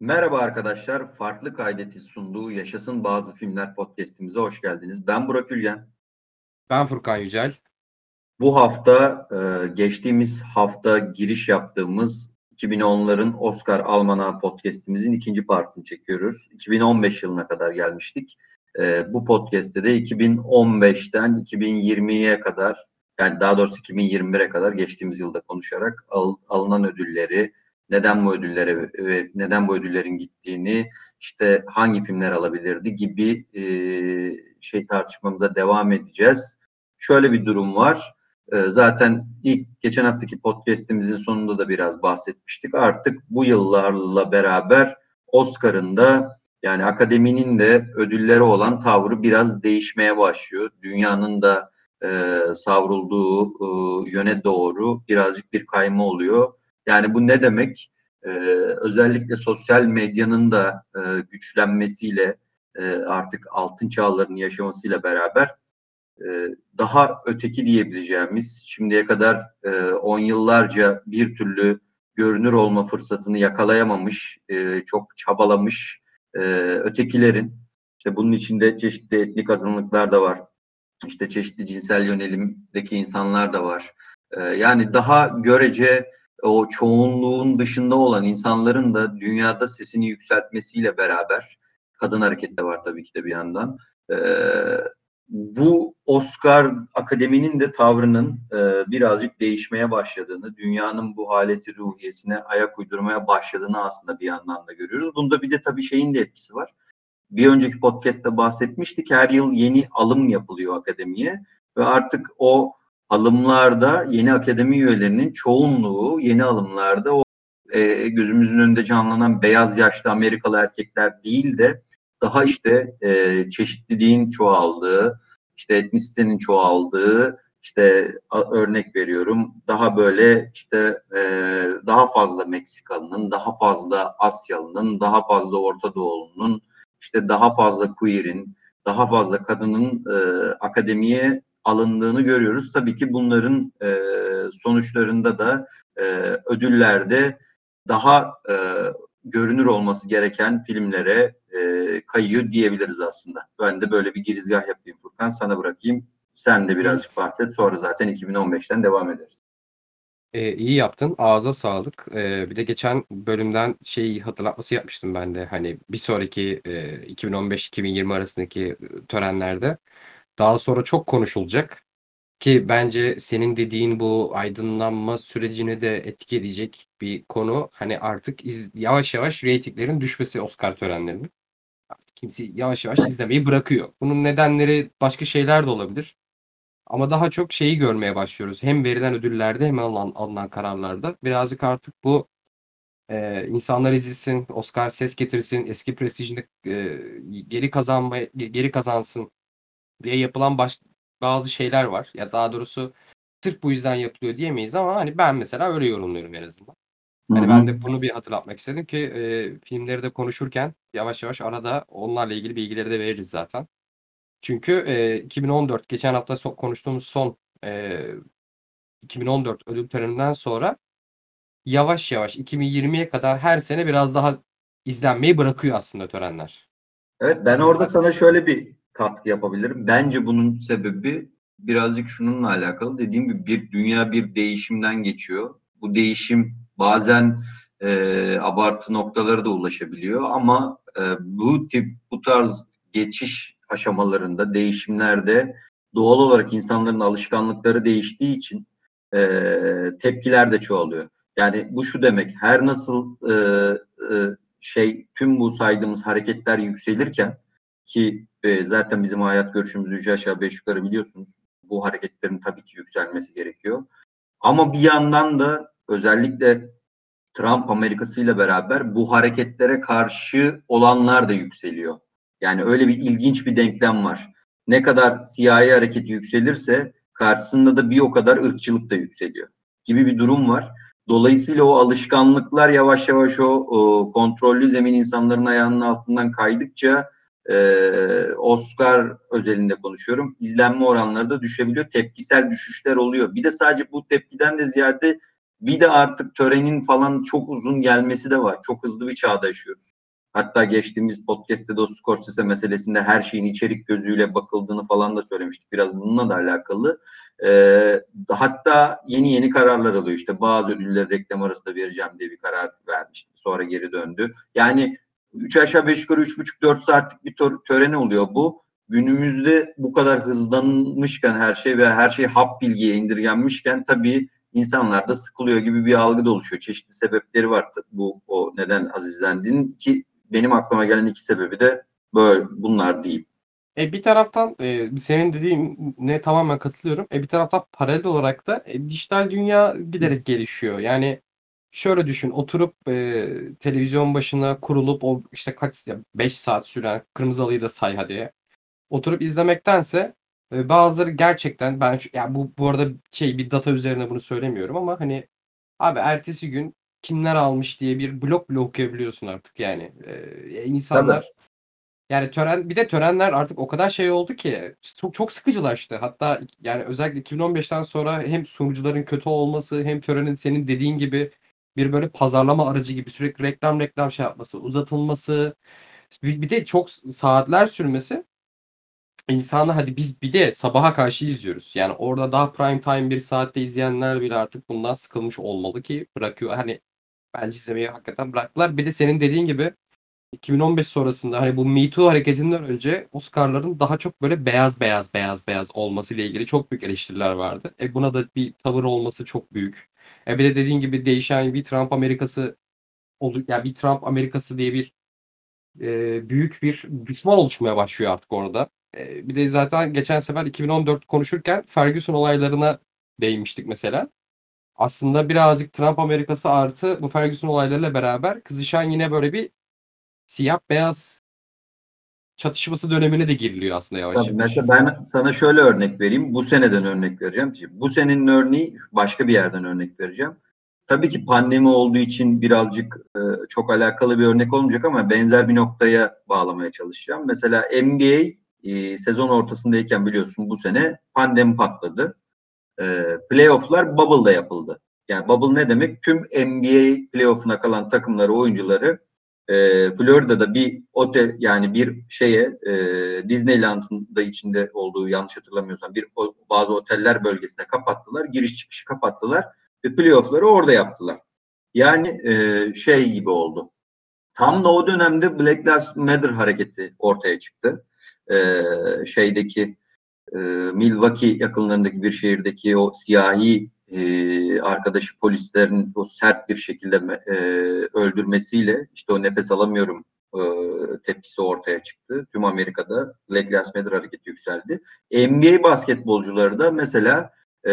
Merhaba arkadaşlar. Farklı Kaydet'i sunduğu Yaşasın Bazı Filmler podcast'imize hoş geldiniz. Ben Burak Ülgen. Ben Furkan Yücel. Bu hafta e, geçtiğimiz hafta giriş yaptığımız 2010'ların Oscar Almanağı podcast'imizin ikinci partını çekiyoruz. 2015 yılına kadar gelmiştik. E, bu podcast'te de 2015'ten 2020'ye kadar yani daha doğrusu 2021'e kadar geçtiğimiz yılda konuşarak al, alınan ödülleri, neden bu ödüllere neden bu ödüllerin gittiğini, işte hangi filmler alabilirdi gibi e, şey tartışmamıza devam edeceğiz. Şöyle bir durum var. E, zaten ilk geçen haftaki podcast'imizin sonunda da biraz bahsetmiştik. Artık bu yıllarla beraber Oscar'ın da yani akademinin de ödülleri olan tavrı biraz değişmeye başlıyor. Dünyanın da e, savrulduğu e, yöne doğru birazcık bir kayma oluyor. Yani bu ne demek? Ee, özellikle sosyal medyanın da e, güçlenmesiyle e, artık altın çağlarının yaşamasıyla beraber e, daha öteki diyebileceğimiz şimdiye kadar e, on yıllarca bir türlü görünür olma fırsatını yakalayamamış, e, çok çabalamış e, ötekilerin işte bunun içinde çeşitli etnik azınlıklar da var. İşte çeşitli cinsel yönelimdeki insanlar da var. E, yani daha görece o çoğunluğun dışında olan insanların da dünyada sesini yükseltmesiyle beraber kadın hareketi de var tabii ki de bir yandan. E, bu Oscar Akademi'nin de tavrının e, birazcık değişmeye başladığını, dünyanın bu haleti ruhiyesine ayak uydurmaya başladığını aslında bir yandan da görüyoruz. Bunda bir de tabii şeyin de etkisi var. Bir önceki podcast'te bahsetmiştik. Her yıl yeni alım yapılıyor akademiye ve artık o alımlarda yeni akademi üyelerinin çoğunluğu yeni alımlarda o e, gözümüzün önünde canlanan beyaz yaşlı Amerikalı erkekler değil de daha işte e, çeşitliliğin çoğaldığı, işte etnisitenin çoğaldığı, işte örnek veriyorum daha böyle işte e, daha fazla Meksikalı'nın, daha fazla Asyalı'nın, daha fazla Orta Doğulu'nun, işte daha fazla queer'in, daha fazla kadının e, akademiye alındığını görüyoruz. Tabii ki bunların e, sonuçlarında da e, ödüllerde daha e, görünür olması gereken filmlere e, kayıyor diyebiliriz aslında. Ben de böyle bir girizgah yapayım Furkan sana bırakayım. Sen de birazcık bahset sonra zaten 2015'ten devam ederiz. Ee, iyi yaptın. Ağza sağlık. Ee, bir de geçen bölümden şey hatırlatması yapmıştım ben de. Hani bir sonraki e, 2015-2020 arasındaki törenlerde daha sonra çok konuşulacak ki bence senin dediğin bu aydınlanma sürecini de etki edecek bir konu. Hani artık iz, yavaş yavaş reytinglerin düşmesi Oscar törenlerinin. Artık kimse yavaş yavaş izlemeyi bırakıyor. Bunun nedenleri başka şeyler de olabilir. Ama daha çok şeyi görmeye başlıyoruz. Hem verilen ödüllerde hem alınan, alınan kararlarda. Birazcık artık bu e, insanlar izlesin, Oscar ses getirsin, eski prestijini e, geri kazanma geri kazansın diye yapılan baş, bazı şeyler var. Ya daha doğrusu sırf bu yüzden yapılıyor diyemeyiz ama hani ben mesela öyle yorumluyorum en azından. Hani ben de bunu bir hatırlatmak istedim ki e, filmleri de konuşurken yavaş yavaş arada onlarla ilgili bilgileri de veririz zaten. Çünkü e, 2014 geçen hafta so- konuştuğumuz son e, 2014 ödül töreninden sonra yavaş yavaş 2020'ye kadar her sene biraz daha izlenmeyi bırakıyor aslında törenler. Evet ben orada sana şöyle bir katkı yapabilirim. Bence bunun sebebi birazcık şununla alakalı. Dediğim gibi bir dünya bir değişimden geçiyor. Bu değişim bazen e, abartı noktalara da ulaşabiliyor ama e, bu tip bu tarz geçiş aşamalarında değişimlerde doğal olarak insanların alışkanlıkları değiştiği için e, tepkiler de çoğalıyor. Yani bu şu demek her nasıl e, e, şey tüm bu saydığımız hareketler yükselirken ki e, zaten bizim hayat görüşümüzü üç aşağı beş yukarı biliyorsunuz. Bu hareketlerin tabii ki yükselmesi gerekiyor. Ama bir yandan da özellikle Trump Amerikası ile beraber bu hareketlere karşı olanlar da yükseliyor. Yani öyle bir ilginç bir denklem var. Ne kadar siyahi hareketi yükselirse karşısında da bir o kadar ırkçılık da yükseliyor gibi bir durum var. Dolayısıyla o alışkanlıklar yavaş yavaş o, o kontrollü zemin insanların ayağının altından kaydıkça e, Oscar özelinde konuşuyorum. İzlenme oranları da düşebiliyor. Tepkisel düşüşler oluyor. Bir de sadece bu tepkiden de ziyade Bir de artık törenin falan çok uzun gelmesi de var. Çok hızlı bir çağda yaşıyoruz. Hatta geçtiğimiz podcast'te de o Scorsese meselesinde her şeyin içerik gözüyle bakıldığını falan da söylemiştik. Biraz bununla da alakalı. Ee, hatta yeni yeni kararlar alıyor. İşte bazı ödülleri reklam arasında vereceğim diye bir karar vermişti. Sonra geri döndü. Yani 3 aşağı 5 yukarı 3,5-4 saatlik bir töreni oluyor bu. Günümüzde bu kadar hızlanmışken her şey ve her şey hap bilgiye indirgenmişken tabii insanlar da sıkılıyor gibi bir algı da oluşuyor. Çeşitli sebepleri var bu o neden azizlendiğinin. ki benim aklıma gelen iki sebebi de böyle bunlar değil. E bir taraftan e, senin dediğin ne tamamen katılıyorum. E bir taraftan paralel olarak da e, dijital dünya giderek gelişiyor. Yani şöyle düşün oturup e, televizyon başına kurulup o işte kaç 5 saat süren Kırmızı Halı'yı da say hadi. Oturup izlemektense e, bazıları gerçekten ben şu, ya bu bu arada şey bir data üzerine bunu söylemiyorum ama hani abi ertesi gün kimler almış diye bir blok bile okuyabiliyorsun artık yani. Ee, insanlar Tabii. yani tören bir de törenler artık o kadar şey oldu ki çok çok sıkıcılaştı. Hatta yani özellikle 2015'ten sonra hem sunucuların kötü olması hem törenin senin dediğin gibi bir böyle pazarlama aracı gibi sürekli reklam reklam şey yapması, uzatılması bir, de çok saatler sürmesi insanı hadi biz bir de sabaha karşı izliyoruz. Yani orada daha prime time bir saatte izleyenler bile artık bundan sıkılmış olmalı ki bırakıyor. Hani bence izlemeyi hakikaten bıraktılar. Bir de senin dediğin gibi 2015 sonrasında hani bu Me Too hareketinden önce Oscar'ların daha çok böyle beyaz beyaz beyaz beyaz olması ile ilgili çok büyük eleştiriler vardı. E buna da bir tavır olması çok büyük. E bir de dediğin gibi değişen bir Trump Amerikası oldu. Yani bir Trump Amerikası diye bir e, büyük bir düşman oluşmaya başlıyor artık orada. E, bir de zaten geçen sefer 2014 konuşurken Ferguson olaylarına değinmiştik mesela aslında birazcık Trump Amerikası artı bu Ferguson olaylarıyla beraber kızışan yine böyle bir siyah beyaz çatışması dönemine de giriliyor aslında yavaş Tabii, yavaş. Mesela ben sana şöyle örnek vereyim. Bu seneden örnek vereceğim. Bu senenin örneği başka bir yerden örnek vereceğim. Tabii ki pandemi olduğu için birazcık e, çok alakalı bir örnek olmayacak ama benzer bir noktaya bağlamaya çalışacağım. Mesela NBA e, sezon ortasındayken biliyorsun bu sene pandemi patladı e, playofflar bubble'da yapıldı. Yani bubble ne demek? Tüm NBA playoff'una kalan takımları, oyuncuları e, Florida'da bir otel yani bir şeye e, Disneyland'ın da içinde olduğu yanlış hatırlamıyorsam bir o, bazı oteller bölgesine kapattılar. Giriş çıkışı kapattılar ve playoff'ları orada yaptılar. Yani e, şey gibi oldu. Tam da o dönemde Black Lives Matter hareketi ortaya çıktı. E, şeydeki e, Milwaukee yakınlarındaki bir şehirdeki o siyahi e, arkadaşı polislerin o sert bir şekilde e, öldürmesiyle işte o nefes alamıyorum e, tepkisi ortaya çıktı. Tüm Amerika'da Black Lives Matter hareketi yükseldi. NBA basketbolcuları da mesela e,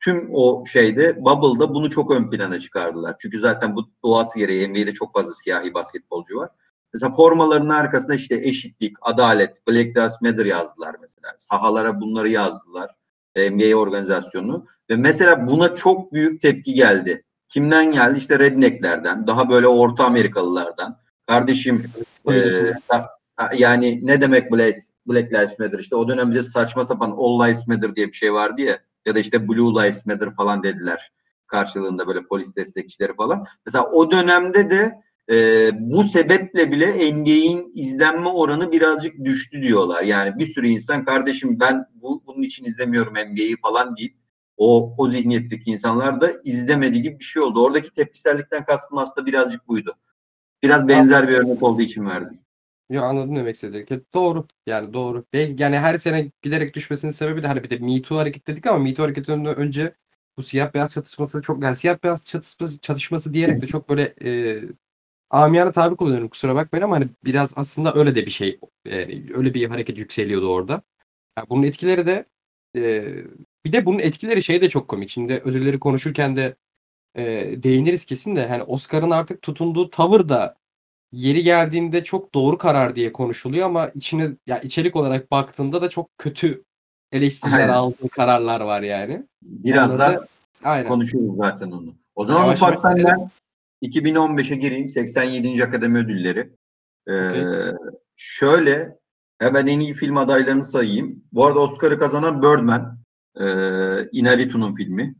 tüm o şeyde Bubble'da bunu çok ön plana çıkardılar. Çünkü zaten bu doğası gereği NBA'de çok fazla siyahi basketbolcu var. Mesela formalarının arkasında işte eşitlik, adalet, Black Lives Matter yazdılar mesela. Sahalara bunları yazdılar. NBA organizasyonu. Ve mesela buna çok büyük tepki geldi. Kimden geldi? İşte rednecklerden, daha böyle Orta Amerikalılardan. Kardeşim e, yani ne demek Black, Black Lives Matter? İşte o dönemde saçma sapan All Lives Matter diye bir şey vardı ya. Ya da işte Blue Lives Matter falan dediler. Karşılığında böyle polis destekçileri falan. Mesela o dönemde de e, bu sebeple bile NBA'in izlenme oranı birazcık düştü diyorlar. Yani bir sürü insan kardeşim ben bu bunun için izlemiyorum NBA'yi falan deyip o o zihniyetteki insanlar da izlemediği gibi bir şey oldu. Oradaki tepkisellikten kastım aslında birazcık buydu. Biraz benzer bir örnek olduğu için verdim. Ya anladım demek istediğini. Doğru. Yani doğru. Yani her sene giderek düşmesinin sebebi de hani bir de Me Too hareket dedik ama Me Too hareketinden önce bu siyah beyaz çatışması çok yani siyah beyaz çatışması, çatışması diyerek de çok böyle e, amiyane tabir kullanıyorum kusura bakmayın ama hani biraz aslında öyle de bir şey yani öyle bir hareket yükseliyordu orada. Yani bunun etkileri de e, bir de bunun etkileri şey de çok komik. Şimdi ödülleri konuşurken de e, değiniriz kesin de hani Oscar'ın artık tutunduğu tavır da yeri geldiğinde çok doğru karar diye konuşuluyor ama içine ya içerik olarak baktığında da çok kötü eleştiriler aldığı kararlar var yani. Biraz Onları da aynen. konuşuyoruz zaten onu. O zaman Yavaş ufaktan ben 2015'e gireyim. 87. Akademi Ödülleri. Ee, okay. Şöyle hemen en iyi film adaylarını sayayım. Bu arada Oscar'ı kazanan Birdman. E, Inarritu'nun filmi.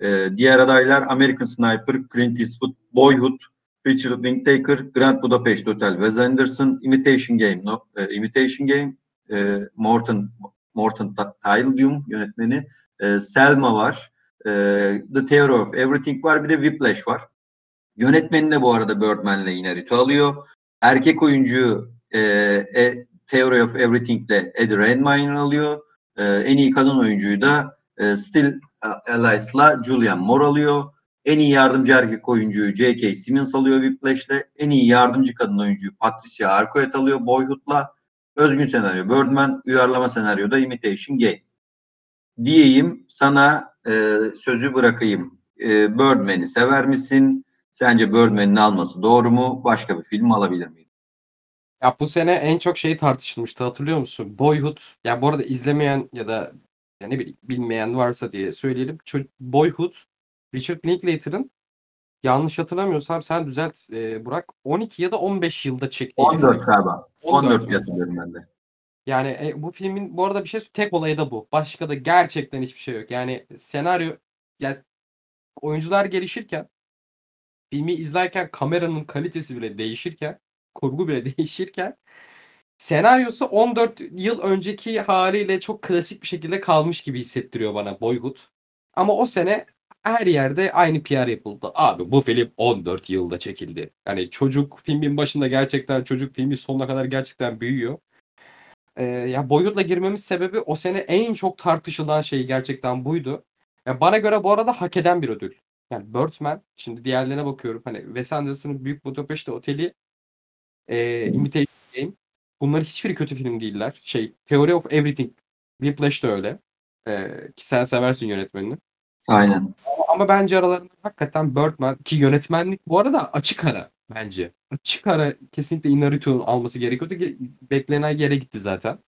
Ee, diğer adaylar American Sniper, Clint Eastwood, Boyhood, Richard Linklater, Grand Budapest Hotel, Wes Anderson, Imitation Game, no, e, Imitation Game, e, Morton Morton Tyldum yönetmeni, e, Selma var, e, The Theory of Everything var, bir de Whiplash var. Yönetmeni de bu arada Birdman'le yine Rito alıyor. Erkek oyuncu e, e, Theory of Everything'le Eddie Redmayne alıyor. E, en iyi kadın oyuncuyu da e, Still Alice'la Julian Moore alıyor. En iyi yardımcı erkek oyuncuyu J.K. Simmons alıyor Whiplash'le. En iyi yardımcı kadın oyuncuyu Patricia Arquette alıyor Boyhood'la. Özgün senaryo Birdman, uyarlama senaryo da Imitation Game. Diyeyim sana e, sözü bırakayım. E, Birdman'i sever misin? Sence Birdman'in alması doğru mu? Başka bir film alabilir miyim? Ya bu sene en çok şey tartışılmıştı hatırlıyor musun? Boyhood. Ya bu arada izlemeyen ya da ya ne bileyim bilmeyen varsa diye söyleyelim. Boyhood Richard Linklater'ın yanlış hatırlamıyorsam sen düzelt e, Burak 12 ya da 15 yılda çektiği 14 galiba. 14, 14 hatırlıyorum ben de. Yani e, bu filmin bu arada bir şey tek olayı da bu. Başka da gerçekten hiçbir şey yok. Yani senaryo yani oyuncular gelişirken filmi izlerken kameranın kalitesi bile değişirken kurgu bile değişirken senaryosu 14 yıl önceki haliyle çok klasik bir şekilde kalmış gibi hissettiriyor bana Boyhood. Ama o sene her yerde aynı PR yapıldı. Abi bu film 14 yılda çekildi. Yani çocuk filmin başında gerçekten çocuk filmi sonuna kadar gerçekten büyüyor. Ee, ya Boyhood'la girmemiz sebebi o sene en çok tartışılan şey gerçekten buydu. Ya bana göre bu arada hak eden bir ödül. Yani Birdman, şimdi diğerlerine bakıyorum. Hani Wes Anderson'ın Büyük Budapest Oteli, e, Imitation Game. Bunlar hiçbiri kötü film değiller. Şey, Theory of Everything, Whiplash de öyle. E, ki sen seversin yönetmenini. Aynen. Ama, ama bence aralarında hakikaten Birdman ki yönetmenlik bu arada açık ara bence. Açık ara kesinlikle Inarritu'nun alması gerekiyordu ki beklenen yere gitti zaten.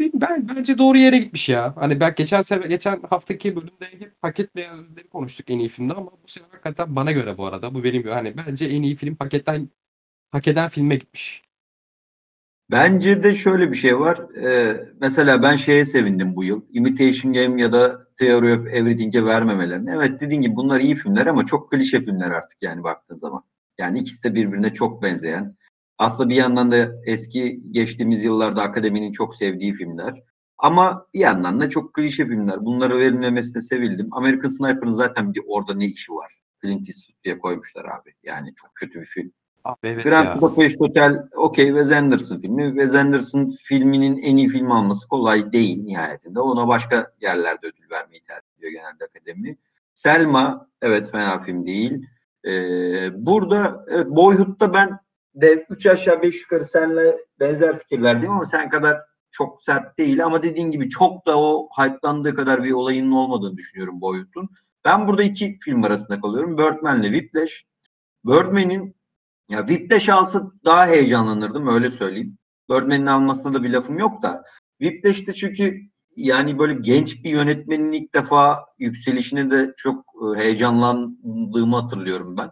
Ben bence doğru yere gitmiş ya. Hani ben geçen sefer geçen haftaki bölümde hep paketleyen ödülleri konuştuk en iyi filmde ama bu sefer hakikaten bana göre bu arada bu benim hani bence en iyi film paketten hak eden filme gitmiş. Bence de şöyle bir şey var. Ee, mesela ben şeye sevindim bu yıl. Imitation Game ya da Theory of Everything'e vermemelerini. Evet dediğin gibi bunlar iyi filmler ama çok klişe filmler artık yani baktığın zaman. Yani ikisi de birbirine çok benzeyen. Aslında bir yandan da eski geçtiğimiz yıllarda akademinin çok sevdiği filmler. Ama bir yandan da çok klişe filmler. Bunları verilmemesine sevildim. American Sniper'ın zaten bir orada ne işi var? Clint Eastwood diye koymuşlar abi. Yani çok kötü bir film. Abi evet Grand. Budapest Hotel okey Wes Anderson filmi. Wes Anderson filminin en iyi film alması kolay değil nihayetinde. Ona başka yerlerde ödül vermeyi tercih ediyor genelde akademi. Selma evet fena film değil. Ee, burada evet, Boyhood'da ben de 3 aşağı 5 yukarı seninle benzer fikirlerdeyim ama sen kadar çok sert değil ama dediğin gibi çok da o hype'landığı kadar bir olayının olmadığını düşünüyorum Boyhood'un. Ben burada iki film arasında kalıyorum. Birdman'le Whiplash. Birdman'in ya Whiplash alsa daha heyecanlanırdım öyle söyleyeyim. Birdman'in almasına da bir lafım yok da. Whiplash'te çünkü yani böyle genç bir yönetmenin ilk defa yükselişine de çok e, heyecanlandığımı hatırlıyorum ben.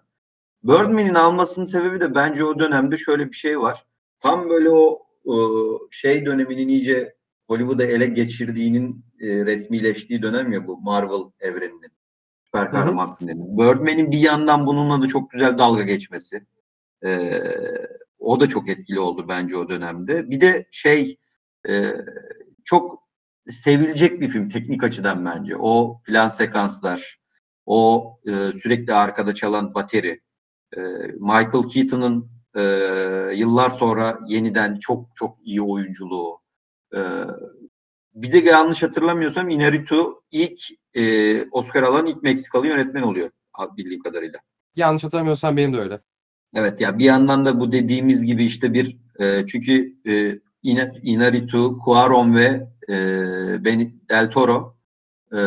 Birdman'in almasının sebebi de bence o dönemde şöyle bir şey var. Tam böyle o e, şey döneminin iyice Hollywood'a ele geçirdiğinin e, resmileştiği dönem ya bu Marvel evreninin. Süper kahraman filmlerinin. Birdman'in bir yandan bununla da çok güzel dalga geçmesi. E, o da çok etkili oldu bence o dönemde. Bir de şey e, çok sevilecek bir film teknik açıdan bence. O plan sekanslar, o e, sürekli arkada çalan bateri, e, Michael Keaton'ın e, yıllar sonra yeniden çok çok iyi oyunculuğu. E, bir de yanlış hatırlamıyorsam Inarritu ilk e, Oscar alan ilk Meksikalı yönetmen oluyor bildiğim kadarıyla. Yanlış hatırlamıyorsam benim de öyle. Evet ya bir yandan da bu dediğimiz gibi işte bir e, çünkü e, Inarritu, Cuarón ve e, Del Toro e,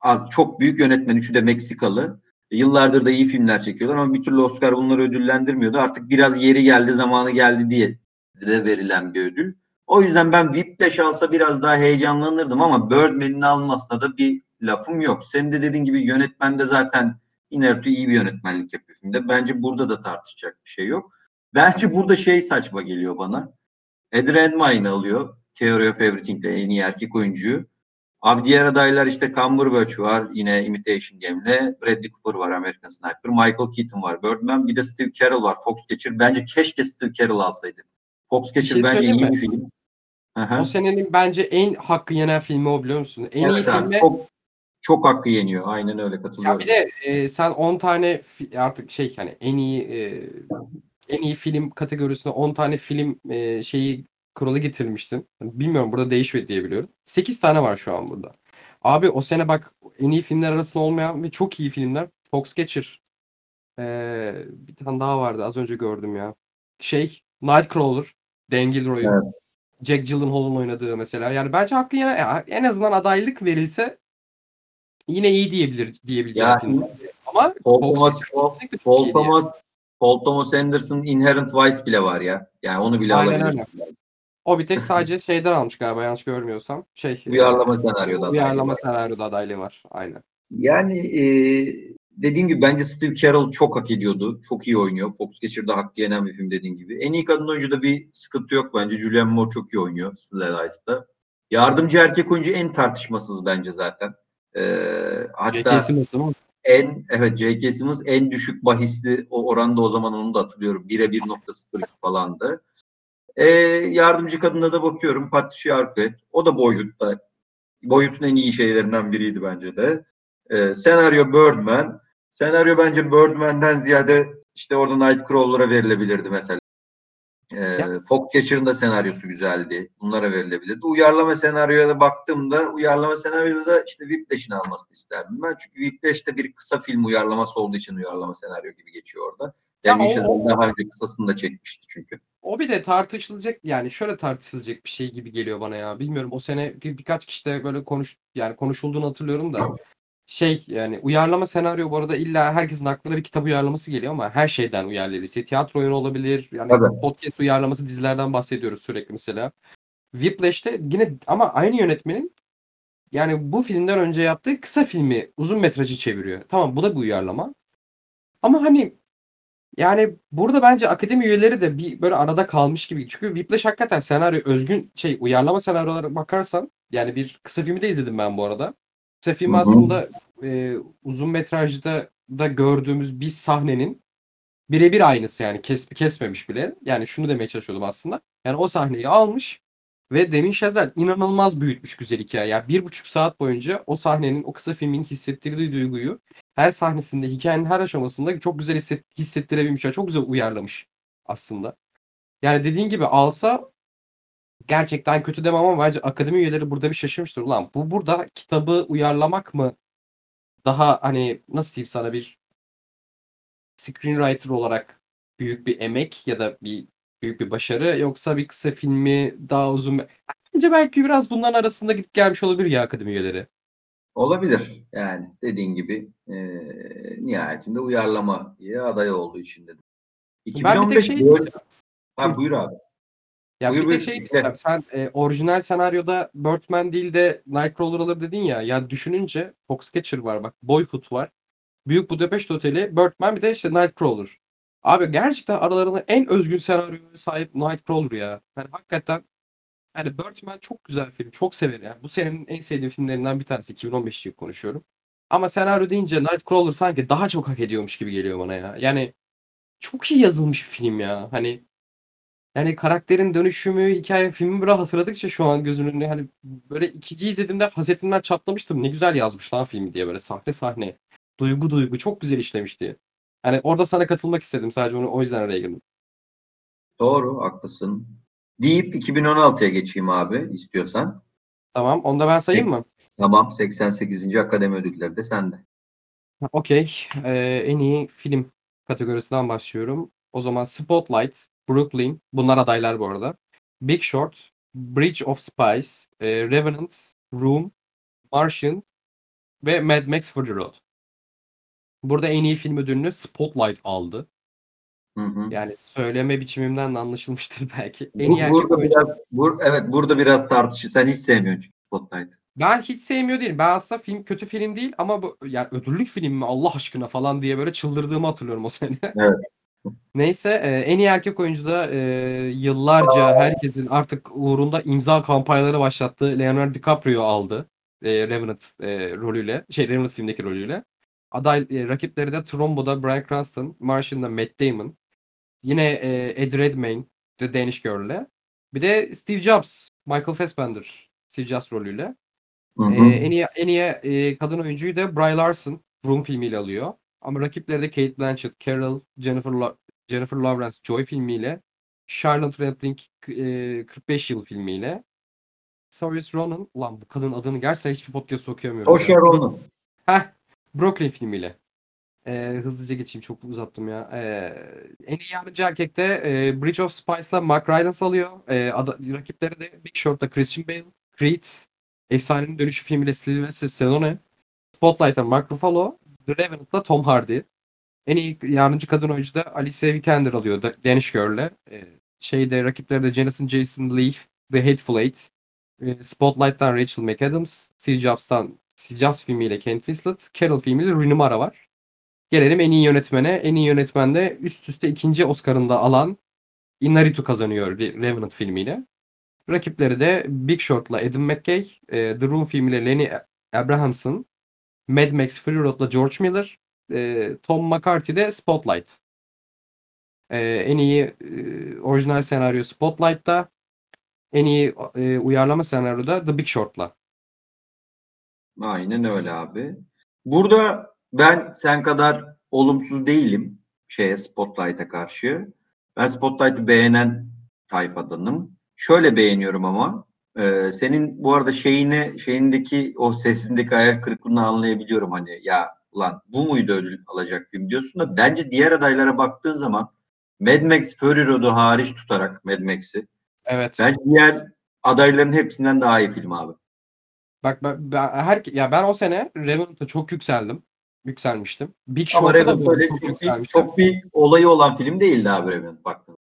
az çok büyük yönetmen. Üçü de Meksikalı. Yıllardır da iyi filmler çekiyorlar ama bir türlü Oscar bunları ödüllendirmiyordu. Artık biraz yeri geldi, zamanı geldi diye de verilen bir ödül. O yüzden ben Whiplash alsa biraz daha heyecanlanırdım ama Birdman'in almasına da bir lafım yok. Senin de dediğin gibi yönetmen de zaten Inertu iyi bir yönetmenlik yapıyor filmde. Bence burada da tartışacak bir şey yok. Bence burada şey saçma geliyor bana. Eddie Redmayne alıyor. Theory of Everything'de en iyi erkek oyuncuyu. Abi diğer adaylar işte Cumberbatch var yine Imitation Game'le. Bradley Cooper var American Sniper. Michael Keaton var Birdman. Bir de Steve Carell var Foxcatcher. Bence keşke Steve Carell alsaydı. Foxcatcher Bir şey bence iyi söyleyeyim bir film. Aha. O senenin bence en hakkı yenen filmi o biliyor musun? En iyi Evet abi, filme çok, çok hakkı yeniyor. Aynen öyle ya katılıyorum. bir de e, sen 10 tane artık şey hani en iyi e, en iyi film kategorisine 10 tane film e, şeyi kuralı getirmişsin. Bilmiyorum burada değişmedi diye biliyorum. 8 tane var şu an burada. Abi o sene bak en iyi filmler arasında olmayan ve çok iyi filmler Foxcatcher. Ee, bir tane daha vardı az önce gördüm ya. Şey Nightcrawler. Dan Gilroy'un. Evet. Jack Gyllenhaal'ın oynadığı mesela. Yani bence hakkı yine ya en azından adaylık verilse yine iyi diyebilir diyebileceğim Ya, film. Ama Paul Thomas, Paul, Thomas, Paul Thomas Anderson'ın Inherent Vice bile var ya. Yani onu bile Aynen alabilir. O bir tek sadece şeyden almış galiba yanlış görmüyorsam. Şey Uyarlama e, senaryoda. adaylığı uyarlama senaryoda adaylığı var. Aynen. Yani e, dediğim gibi bence Steve Carell çok hak ediyordu. Çok iyi oynuyor. Foxcatcher'da hakkı yenen bir film dediğin gibi. En iyi kadın oyuncuda bir sıkıntı yok bence. Julianne Moore çok iyi oynuyor Still Alice'da. Yardımcı erkek oyuncu en tartışmasız bence zaten. E, hatta en evet J.K. Simmons en düşük bahisli o oranda o zaman onu da hatırlıyorum. 1'e 1.02 falandı. E, yardımcı kadına da bakıyorum. Patricia Arquette. O da boyutta. Boyutun en iyi şeylerinden biriydi bence de. E, senaryo Birdman. Senaryo bence Birdman'den ziyade işte orada Nightcrawler'a verilebilirdi mesela. E. Foxcatcher'ın da senaryosu güzeldi. Bunlara verilebilirdi. Uyarlama senaryoya da baktığımda uyarlama senaryoda da işte Whiplash'in almasını isterdim ben. Çünkü Whiplash de bir kısa film uyarlaması olduğu için uyarlama senaryo gibi geçiyor orada. Ya Yani o- Chazelle daha önce kısasını da çekmişti çünkü. O bir de tartışılacak yani şöyle tartışılacak bir şey gibi geliyor bana ya. Bilmiyorum o sene bir- birkaç kişi de böyle konuş yani konuşulduğunu hatırlıyorum da şey yani uyarlama senaryo bu arada illa herkesin aklına bir kitap uyarlaması geliyor ama her şeyden uyarlayabilir. Tiyatro oyunu olabilir. Yani Tabii. podcast uyarlaması dizilerden bahsediyoruz sürekli mesela. Whiplash'te yine ama aynı yönetmenin yani bu filmden önce yaptığı kısa filmi uzun metrajı çeviriyor. Tamam bu da bir uyarlama. Ama hani yani burada bence akademi üyeleri de bir böyle arada kalmış gibi. Çünkü Whiplash hakikaten senaryo özgün şey uyarlama senaryolara bakarsan yani bir kısa filmi de izledim ben bu arada. Kısa film aslında e, uzun metrajda da gördüğümüz bir sahnenin birebir aynısı yani kes, kesmemiş bile. Yani şunu demeye çalışıyordum aslında. Yani o sahneyi almış ve Demin Şazel inanılmaz büyütmüş güzel hikaye. Yani bir buçuk saat boyunca o sahnenin, o kısa filmin hissettirdiği duyguyu her sahnesinde, hikayenin her aşamasında çok güzel hisset, hissettirebilmiş. Yani çok güzel uyarlamış aslında. Yani dediğin gibi alsa gerçekten kötü demem ama bence akademi üyeleri burada bir şaşırmıştır. Ulan bu burada kitabı uyarlamak mı daha hani nasıl diyeyim sana bir screenwriter olarak büyük bir emek ya da bir büyük bir başarı yoksa bir kısa filmi daha uzun Bence belki biraz bunların arasında gidip gelmiş olabilir ya akademi üyeleri. Olabilir. Yani dediğin gibi e, nihayetinde uyarlama diye aday olduğu için dedim. Ben bir tek 2015 şey Ha, buyur abi. Ya Buyur, bir tek şey diyeceğim. Sen e, orijinal senaryoda Birdman değil de Nightcrawler alır dedin ya. Ya düşününce Foxcatcher var bak. Boyhood var. Büyük Budapest Oteli, Birdman bir de işte Nightcrawler. Abi gerçekten aralarında en özgün senaryoya sahip Nightcrawler ya. Yani hakikaten yani Birdman çok güzel film. Çok severim. Yani bu senenin en sevdiğim filmlerinden bir tanesi. 2015 yıl konuşuyorum. Ama senaryo deyince Nightcrawler sanki daha çok hak ediyormuş gibi geliyor bana ya. Yani çok iyi yazılmış bir film ya. Hani yani karakterin dönüşümü, hikaye, filmi böyle hatırladıkça şu an gözümün önünde hani böyle ikinci izlediğimde hasetimden çatlamıştım. Ne güzel yazmış lan filmi diye böyle sahne sahne. Duygu duygu çok güzel işlemişti. Hani orada sana katılmak istedim sadece onu o yüzden araya girdim. Doğru, haklısın. Deyip 2016'ya geçeyim abi istiyorsan. Tamam onu da ben sayayım mı? Tamam 88. Akademi Ödülleri de sende. Okey. Ee, en iyi film kategorisinden başlıyorum. O zaman Spotlight, Brooklyn. Bunlar adaylar bu arada. Big Short, Bridge of Spies, e, Revenant, Room, Martian ve Mad Max Fury Road. Burada en iyi film ödülünü Spotlight aldı. Hı hı. Yani söyleme biçimimden de anlaşılmıştır belki. En Bu- iyi erkek burada oyuncu. biraz, bur, evet burada biraz tartışır. Sen hiç sevmiyorsun çünkü Spotlight. Ben hiç sevmiyor değilim. Ben aslında film kötü film değil ama bu yani ödüllük film mi Allah aşkına falan diye böyle çıldırdığımı hatırlıyorum o sene. Evet. Neyse e, en iyi erkek oyuncu da e, yıllarca herkesin artık uğrunda imza kampanyaları başlattığı Leonardo DiCaprio aldı. e, Revenant e, rolüyle. Şey Revenant filmdeki rolüyle. Aday e, rakipleri de Trumbo'da Bryan Cranston, Martian'da Matt Damon. Yine e, Ed Redmayne The Danish Girl'le. Bir de Steve Jobs, Michael Fassbender Steve Jobs rolüyle. Hı E, en iyi en iyi e, kadın oyuncuyu da Brie Larson Room filmiyle alıyor. Ama rakipleri de Kate Blanchett, Carol, Jennifer Lo- Jennifer Lawrence Joy filmiyle, Charlotte Rampling e, 45 yıl filmiyle, Saoirse Ronan, ulan bu kadın adını gerçekten hiçbir podcast okuyamıyorum. Saoirse Ronan. Heh, Brooklyn filmiyle. Ee, hızlıca geçeyim çok uzattım ya. Ee, en iyi yardımcı erkekte e, Bridge of Spies'la Mark Rylance alıyor. Ee, ada- rakipleri de Big Short'ta Christian Bale, Creed, Efsanenin Dönüşü filmiyle Sylvester Stallone, Spotlight'ta Mark Ruffalo, The Revenant'la Tom Hardy. En iyi yardımcı kadın oyuncu da Alicia Vikander alıyor da Danish Girl'le. Ee, şeyde rakipleri de Janice Jason Leigh, The Hateful Eight, e, Spotlight'tan Rachel McAdams, Steve Jobs'tan Steve Jobs filmiyle Kent Winslet, Carol filmiyle Rooney Mara var. Gelelim en iyi yönetmene. En iyi yönetmende üst üste ikinci Oscar'ında alan Inarritu kazanıyor Re- Revenant filmiyle. Rakipleri de Big Short'la Adam McKay, e, The Room filmiyle Lenny Abrahamson, Mad Max Fury Road'la George Miller, e, Tom McCarthy de Spotlight. E, en iyi orijinal senaryo Spotlight'ta, en iyi uyarlama senaryoda The Big Short'la. Aynen öyle abi. Burada ben sen kadar olumsuz değilim şeye Spotlight'a karşı. Ben Spotlight'ı beğenen tayfadanım. Şöyle beğeniyorum ama e, senin bu arada şeyine şeyindeki o sesindeki hayal kırıklığını anlayabiliyorum hani ya ulan bu muydu ödül alacak film diyorsun da bence diğer adaylara baktığın zaman Mad Max Fury Road'u hariç tutarak Mad Max'i Evet. bence diğer adayların hepsinden daha iyi film abi. Bak ben, ben her ya ben o sene Revenant'a çok yükseldim. Yükselmiştim. Big Short'a da böyle öyle çok çok bir, çok bir olayı olan film değildi abi Revenant baktığında.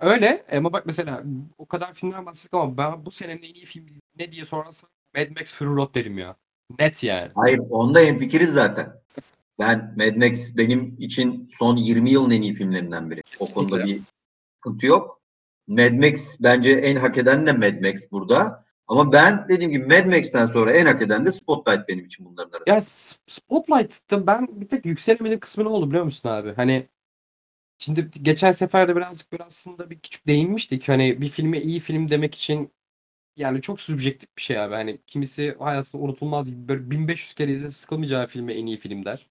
Öyle ama bak mesela o kadar filmden bahsettik ama ben bu senenin en iyi filmi ne diye sorarsan Mad Max Fury Road derim ya. Net yani. Hayır onda hemfikiriz zaten. Ben Mad Max benim için son 20 yılın en iyi filmlerinden biri. O konuda Kesinlikle. bir sıkıntı yok. Mad Max bence en hak eden de Mad Max burada. Ama ben dediğim gibi Mad Max'ten sonra en hak eden de Spotlight benim için bunların arasında. Ya Spotlight'ta ben bir tek yükselemedim kısmı ne oldu biliyor musun abi? Hani şimdi geçen sefer de birazcık bir aslında bir küçük değinmiştik. Hani bir filme iyi film demek için yani çok subjektif bir şey abi. Hani kimisi hayatında unutulmaz gibi böyle 1500 kere izle sıkılmayacağı filme en iyi film der.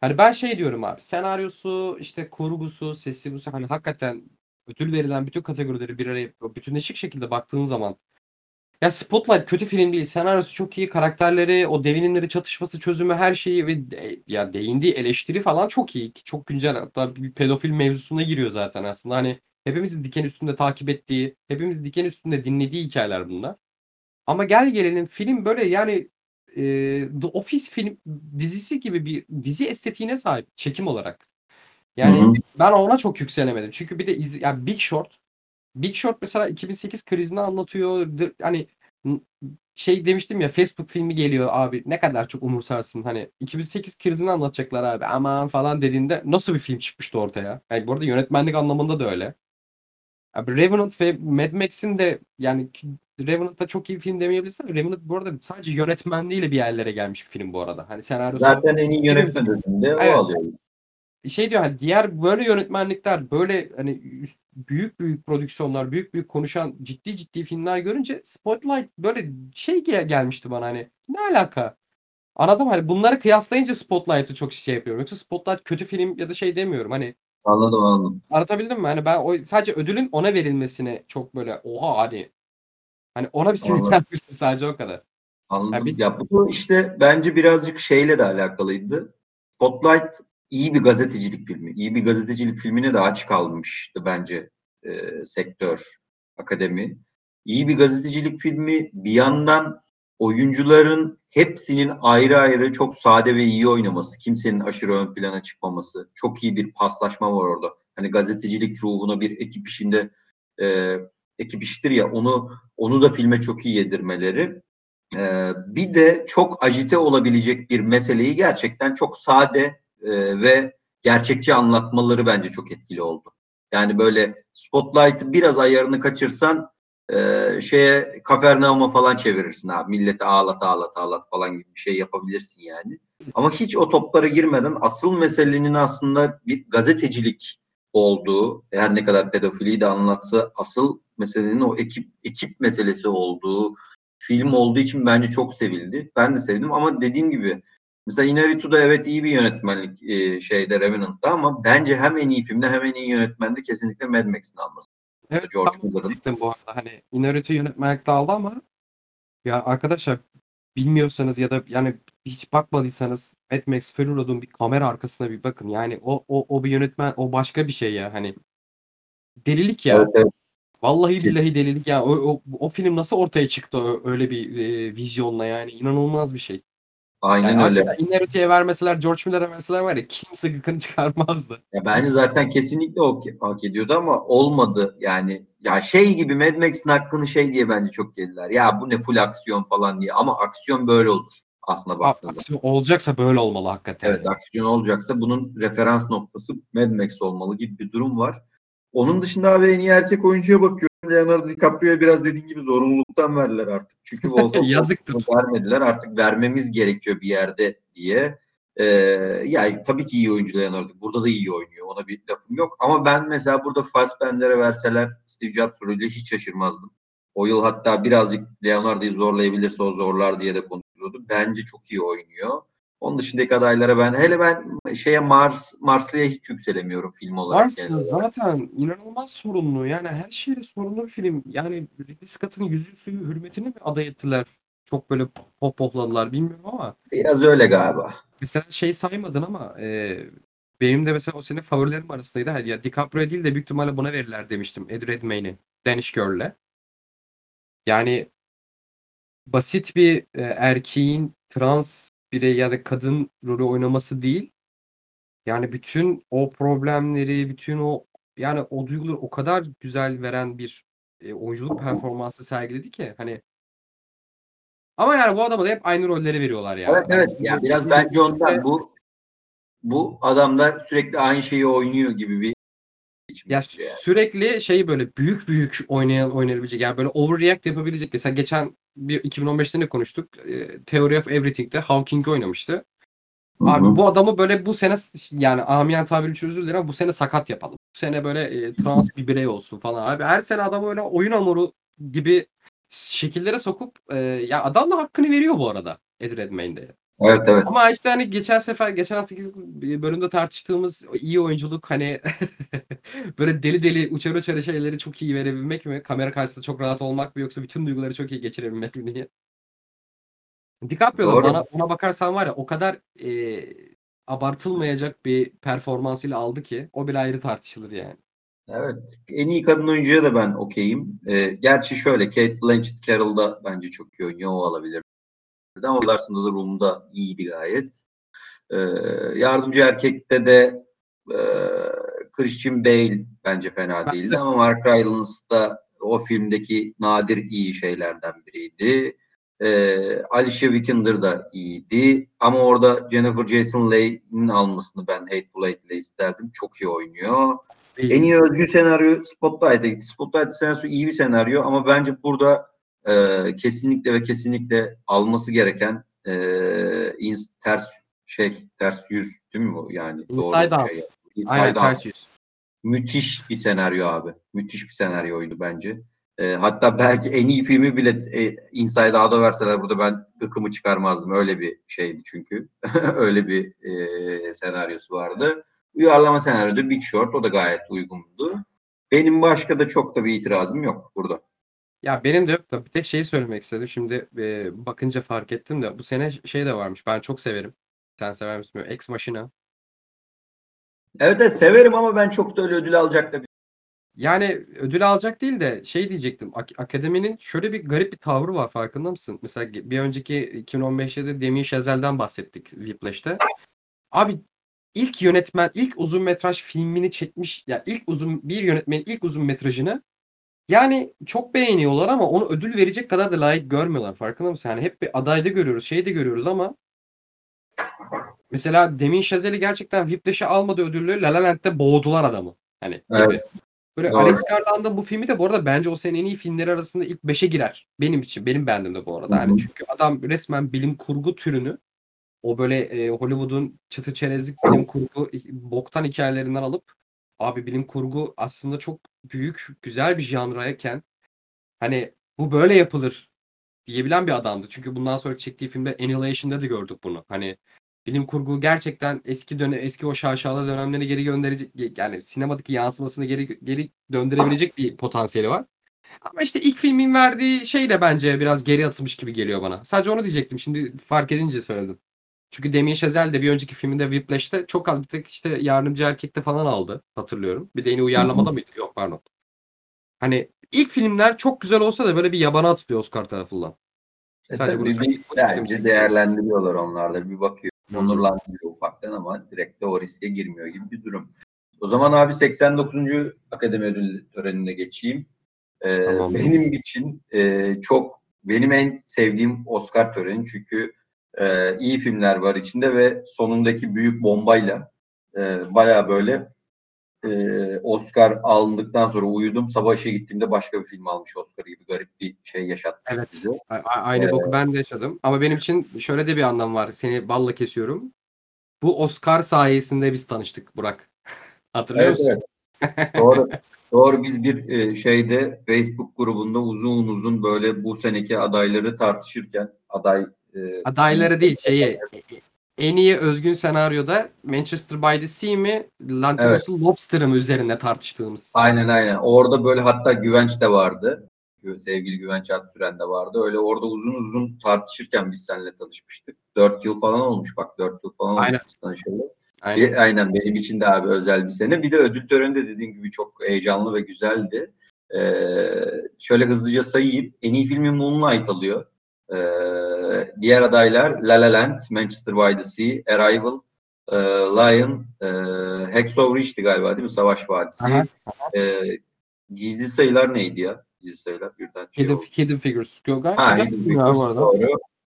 Hani ben şey diyorum abi senaryosu işte kurgusu sesi bu hani hakikaten ödül verilen bütün kategorileri bir araya bütünleşik şekilde baktığın zaman ya Spotlight kötü film değil. Senaryosu çok iyi. Karakterleri, o devinimleri, çatışması, çözümü, her şeyi ve de- ya değindiği eleştiri falan çok iyi. Çok güncel. Hatta bir pedofil mevzusuna giriyor zaten aslında. Hani hepimizin diken üstünde takip ettiği, hepimizin diken üstünde dinlediği hikayeler bunlar. Ama gel gelelim film böyle yani e, The Office film dizisi gibi bir dizi estetiğine sahip çekim olarak. Yani Hı hı. ben ona çok yükselemedim. Çünkü bir de iz, yani Big Short Big Short mesela 2008 krizini anlatıyor. Hani şey demiştim ya Facebook filmi geliyor abi ne kadar çok umursarsın hani 2008 krizini anlatacaklar abi aman falan dediğinde nasıl bir film çıkmıştı ortaya. Yani bu arada yönetmenlik anlamında da öyle. Abi Revenant ve Mad Max'in de yani Revenant'ta çok iyi bir film demeyebilirsin Revenant bu arada sadece yönetmenliğiyle bir yerlere gelmiş bir film bu arada. Hani senaryosu Zaten en iyi yönetmen ödülünde o Evet. alıyor. Şey diyor hani diğer böyle yönetmenlikler böyle hani üst- büyük büyük prodüksiyonlar büyük büyük konuşan ciddi ciddi filmler görünce Spotlight böyle şey gel- gelmişti bana hani ne alaka? Anladım hani bunları kıyaslayınca Spotlight'ı çok şey yapıyorum. Yoksa Spotlight kötü film ya da şey demiyorum. Hani Anladım anladım. anlatabildim mi? Hani ben o sadece ödülün ona verilmesine çok böyle oha hani hani ona bir sinirlenmiştim sadece o kadar. Anladım. Ya bir- Ya bu işte bence birazcık şeyle de alakalıydı. Spotlight iyi bir gazetecilik filmi. İyi bir gazetecilik filmine de aç kalmıştı bence e, sektör, akademi. İyi bir gazetecilik filmi bir yandan oyuncuların hepsinin ayrı ayrı çok sade ve iyi oynaması, kimsenin aşırı ön plana çıkmaması, çok iyi bir paslaşma var orada. Hani gazetecilik ruhuna bir ekip işinde e, ekip iştir ya onu onu da filme çok iyi yedirmeleri. Ee, bir de çok ajite olabilecek bir meseleyi gerçekten çok sade e, ve gerçekçi anlatmaları bence çok etkili oldu. Yani böyle Spotlight'ı biraz ayarını kaçırsan e, şeye Kafernaum'a falan çevirirsin abi. Milleti ağlat ağlat ağlat falan gibi bir şey yapabilirsin yani. Ama hiç o toplara girmeden asıl meselenin aslında bir gazetecilik olduğu, her ne kadar pedofiliyi de anlatsa asıl meselenin o ekip ekip meselesi olduğu film olduğu için bence çok sevildi. Ben de sevdim ama dediğim gibi mesela Inarritu da evet iyi bir yönetmenlik e, şeyde Revenant'ta ama bence hem en iyi filmde hem en iyi yönetmende kesinlikle Mad Max'in alması. Evet, George Miller'ın. bu arada. Hani Inarritu yönetmenlikte aldı ama ya arkadaşlar bilmiyorsanız ya da yani hiç bakmadıysanız Mad Max Fury Road'un bir kamera arkasına bir bakın. Yani o o o bir yönetmen o başka bir şey ya hani delilik ya. Evet, evet. Vallahi billahi delilik ya. O, o, o film nasıl ortaya çıktı öyle bir e, vizyonla yani inanılmaz bir şey. Aynen Yani öyle. Inarritu'ya vermeseler, George Miller'a verseler var ya kimse gıkını çıkarmazdı. Ya bence zaten kesinlikle o hak ediyordu ama olmadı yani. Ya şey gibi Mad Max'in hakkını şey diye bence çok yediler. Ya bu ne full aksiyon falan diye ama aksiyon böyle olur aslına baktığınızda. Aksiyon olacaksa böyle olmalı hakikaten. Evet aksiyon olacaksa bunun referans noktası Mad Max olmalı gibi bir durum var. Onun dışında abi en iyi erkek oyuncuya bakıyorum. Leonardo DiCaprio'ya biraz dediğin gibi zorunluluktan verdiler artık. Çünkü Yazıktır. Vermediler artık vermemiz gerekiyor bir yerde diye. Ee, yani tabii ki iyi oyuncu Leonardo. Burada da iyi oynuyor. Ona bir lafım yok. Ama ben mesela burada Fassbender'e verseler Steve Jobs rolüyle hiç şaşırmazdım. O yıl hatta birazcık Leonardo'yu zorlayabilirse o zorlar diye de konuşuluyordu. Bence çok iyi oynuyor. Onun dışındaki adaylara ben hele ben şeye Mars Marslı'ya hiç yükselemiyorum film olarak. Marslı zaten inanılmaz sorunlu. Yani her şeyle sorunlu bir film. Yani Ridley Scott'ın yüzü suyu hürmetine mi aday ettiler? Çok böyle pop popladılar bilmiyorum ama. Biraz öyle galiba. Mesela şey saymadın ama e, benim de mesela o sene favorilerim arasındaydı. Hadi ya DiCaprio değil de büyük ihtimalle buna verirler demiştim. Ed Redmayne'i. Danish Girl'le. Yani basit bir e, erkeğin trans birey ya da kadın rolü oynaması değil. Yani bütün o problemleri, bütün o yani o duyguları o kadar güzel veren bir e, oyunculuk performansı sergiledi ki hani ama yani bu adama da hep aynı rolleri veriyorlar yani. Evet evet. Yani biraz bence ondan bu bu adam da sürekli aynı şeyi oynuyor gibi bir Ya yapıyor yani. sürekli şey böyle büyük büyük oynayan oynayabilecek yani böyle overreact yapabilecek. Mesela geçen bir 2015'te ne konuştuk? E, Theory of Everything'de Hawking oynamıştı. Abi Hı hı. bu adamı böyle bu sene yani amiyen tabiri için özür dilerim ama bu sene sakat yapalım. Bu sene böyle e, trans bir birey olsun falan. Abi her sene adamı öyle oyun hamuru gibi şekillere sokup e, ya adam da hakkını veriyor bu arada Ed Redmayne'de. Evet evet. Ama işte hani geçen sefer geçen haftaki bölümde tartıştığımız iyi oyunculuk hani böyle deli deli uçar uçar şeyleri çok iyi verebilmek mi? Kamera karşısında çok rahat olmak mı yoksa bütün duyguları çok iyi geçirebilmek mi diye. DiCaprio da bana ona bakarsan var ya o kadar e, abartılmayacak bir performansıyla aldı ki o bile ayrı tartışılır yani. Evet. En iyi kadın oyuncuya da ben okeyim. Ee, gerçi şöyle Kate Blanchett Carroll da bence çok iyi oynuyor. O alabilir. Ama Larson'da da Room'da iyiydi gayet. Ee, yardımcı erkekte de e, Christian Bale bence fena değildi ama Mark Rylance da o filmdeki nadir iyi şeylerden biriydi. Ee, Alicia Vikander da iyiydi. Ama orada Jennifer Jason Leigh'in almasını ben Hateful Eight ile isterdim. Çok iyi oynuyor. En iyi özgün senaryo Spotlight'a gitti. Spotlight senaryosu iyi bir senaryo ama bence burada e, kesinlikle ve kesinlikle alması gereken e, ins- ters şey ters yüz değil mi bu yani? Inside Out. Şey. Inside Aynen Out. ters yüz. Müthiş bir senaryo abi. Müthiş bir senaryoydu bence. E, hatta belki en iyi filmi bile e, Inside Out'a verseler burada ben ıkımı çıkarmazdım. Öyle bir şeydi çünkü. Öyle bir e, senaryosu vardı. Uyarlama senaryoda Big Short o da gayet uygundu. Benim başka da çok da bir itirazım yok burada. Ya benim de yok da bir tek şeyi söylemek istedim. Şimdi e, bakınca fark ettim de bu sene şey de varmış. Ben çok severim. Sen sever misin? bilmiyorum. Ex Machina. Evet, evet severim ama ben çok da öyle ödül alacak da bir Yani ödül alacak değil de şey diyecektim. Ak- Akademinin şöyle bir garip bir tavrı var farkında mısın? Mesela bir önceki 2015'te de Damien Chazelle'den bahsettik Whiplash'te. Abi ilk yönetmen ilk uzun metraj filmini çekmiş ya ilk uzun bir yönetmenin ilk uzun metrajını yani çok beğeniyorlar ama onu ödül verecek kadar da layık görmüyorlar. Farkında mısın? Yani hep bir adayda görüyoruz, şeyde görüyoruz ama mesela Damien Chazelle'i gerçekten Whiplash'e almadığı ödüllü La La Land'de boğdular adamı. Hani gibi. Evet. Böyle Doğru. Alex Garland'ın bu filmi de bu arada bence o senenin en iyi filmleri arasında ilk 5'e girer. Benim için. Benim beğendiğimde bu arada. Hı Hani hı. çünkü adam resmen bilim kurgu türünü o böyle e, Hollywood'un çıtı çerezlik bilim kurgu boktan hikayelerinden alıp abi bilim kurgu aslında çok büyük, güzel bir janrayken hani bu böyle yapılır diyebilen bir adamdı. Çünkü bundan sonra çektiği filmde Annihilation'da da gördük bunu. Hani bilim kurgu gerçekten eski dönem eski o şaşalı dönemleri geri gönderecek yani sinemadaki yansımasını geri geri döndürebilecek bir potansiyeli var. Ama işte ilk filmin verdiği şey de bence biraz geri atılmış gibi geliyor bana. Sadece onu diyecektim. Şimdi fark edince söyledim. Çünkü Damien Chazelle de bir önceki filminde Whiplash'te çok az bir tek işte yardımcı erkekte falan aldı. Hatırlıyorum. Bir de yine uyarlamada mıydı? Yok pardon. Hani ilk filmler çok güzel olsa da böyle bir yabana atılıyor Oscar tarafından. E Sadece tabii bir, söyleyeyim. bence değerlendiriyorlar onlar da. Bir bakıyor. Onurlandırıyor ufaktan ama direkt de o riske girmiyor gibi bir durum. O zaman abi 89. Akademi Ödül törenine geçeyim. Ee, Tamam. Benim için e, çok benim en sevdiğim Oscar töreni çünkü e, iyi filmler var içinde ve sonundaki büyük bombayla e, baya böyle e, Oscar alındıktan sonra uyudum. Sabah işe gittiğimde başka bir film almış Oscar gibi garip bir şey yaşatmış Evet. bize. Aynı Ee, boku ben de yaşadım. Ama benim için şöyle de bir anlam var. Seni balla kesiyorum. Bu Oscar sayesinde biz tanıştık Burak. Hatırlıyor Evet, musun? evet. Doğru. Doğru biz bir e, şeyde Facebook grubunda uzun uzun böyle bu seneki adayları tartışırken aday e, Adayları değil şeyi. En iyi özgün senaryoda Manchester by the Sea mi Lantimos'un Lobster'ı mı üzerinde tartıştığımız. aynen aynen. Orada böyle hatta Güvenç de vardı. Sevgili Güvenç Aksüren de vardı. Öyle orada uzun uzun tartışırken biz seninle tanışmıştık. Dört yıl falan olmuş bak. Dört yıl falan olmuş Aynen. biz tanışalı. Aynen. Bir- aynen benim için de abi özel bir sene. Bir de ödül töreni de dediğim gibi çok heyecanlı ve güzeldi. Ee, şöyle hızlıca sayayım. En iyi filmi Moonlight alıyor. Ee, diğer adaylar La La Land, Manchester by the Sea, Arrival, e, Lion, e, Hacksaw Ridge'di galiba değil mi? Savaş Vadisi. Aha. Ee, gizli sayılar neydi ya? Gizli sayılar birden şey Hidden, oldu. Hidden Figures. Gayet Ha, güzel Hidden Figures, bu arada. doğru.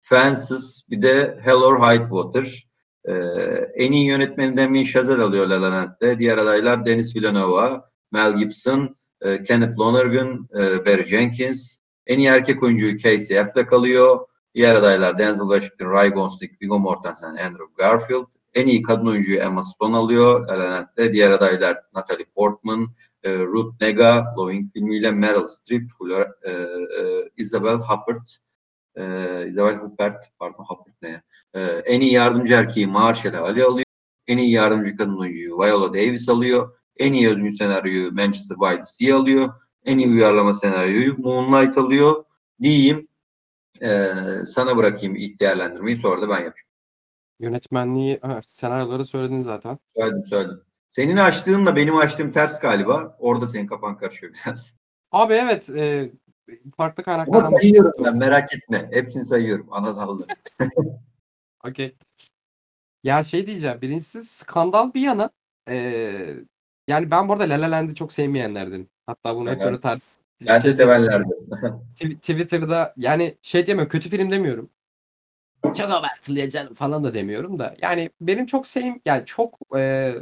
Fences, bir de Hell or High Water. Ee, en iyi yönetmeni Damien Chazelle alıyor La La Land'de. Diğer adaylar Denis Villeneuve, Mel Gibson, e, Kenneth Lonergan, e, Barry Jenkins. En iyi erkek oyuncuyu Casey Affleck alıyor. Diğer adaylar Denzel Washington, Ryan Gosling, Viggo Mortensen, Andrew Garfield. En iyi kadın oyuncuyu Emma Stone alıyor Land'de. Diğer adaylar Natalie Portman, e, Ruth Negga, Loving filmiyle Meryl Streep, Flora, e, e, Isabel Huppert, e, Isabel Huppert, pardon Huppert ne? E, en iyi yardımcı erkeği Marshall Ali alıyor. En iyi yardımcı kadın oyuncuyu Viola Davis alıyor. En iyi özgün senaryoyu Manchester by the Sea alıyor. En iyi uyarlama senaryoyu Moonlight alıyor. Diyeyim. E, sana bırakayım ilk değerlendirmeyi sonra da ben yapayım. Yönetmenliği, ha, senaryoları söyledin zaten. Söyledim söyledim. Senin açtığınla benim açtığım ters galiba. Orada senin kafan karışıyor biraz. Abi evet e, farklı Ama kaynaklardan sayıyorum ben merak etme. Hepsini sayıyorum. Ana dallı. Okey. Ya şey diyeceğim. Birincisi skandal bir yana. eee, yani ben bu arada La La Land'i çok sevmeyenlerdim. Hatta bunu hep böyle tar Ben de şeyde- sevenlerdim. Tw- Twitter'da yani şey demiyorum kötü film demiyorum. Çok abartılı canım falan da demiyorum da. Yani benim çok sevim yani çok eee,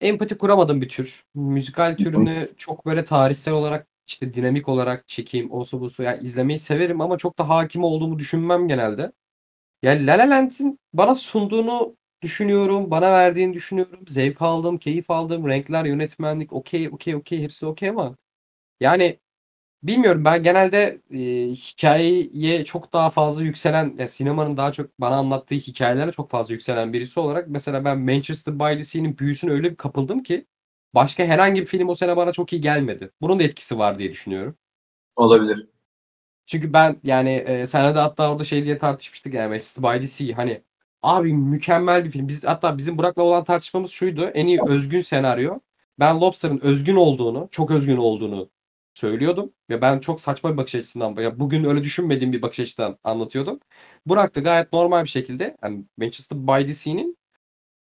empati kuramadığım bir tür. Müzikal türünü çok böyle tarihsel olarak işte dinamik olarak çekeyim olsa bu yani izlemeyi severim ama çok da hakim olduğumu düşünmem genelde. Yani La La Land'in bana sunduğunu düşünüyorum, bana verdiğini düşünüyorum. Zevk aldım, keyif aldım. Renkler, yönetmenlik okey, okey, okey hepsi okey ama yani bilmiyorum ben genelde e, hikayeye çok daha fazla yükselen, ya sinemanın daha çok bana anlattığı hikayelere çok fazla yükselen birisi olarak mesela ben Manchester by the Sea'nin büyüsüne öyle bir kapıldım ki başka herhangi bir film o sene bana çok iyi gelmedi. Bunun da etkisi var diye düşünüyorum. Olabilir. Çünkü ben yani e, senle de hatta orada şey diye tartışmıştık yani Manchester by the Sea hani abi mükemmel bir film. Biz hatta bizim Burak'la olan tartışmamız şuydu. En iyi özgün senaryo. Ben Lobster'ın özgün olduğunu, çok özgün olduğunu söylüyordum ve ben çok saçma bir bakış açısından ya bugün öyle düşünmediğim bir bakış açısından anlatıyordum. Burak da gayet normal bir şekilde yani Manchester by the Sea'nin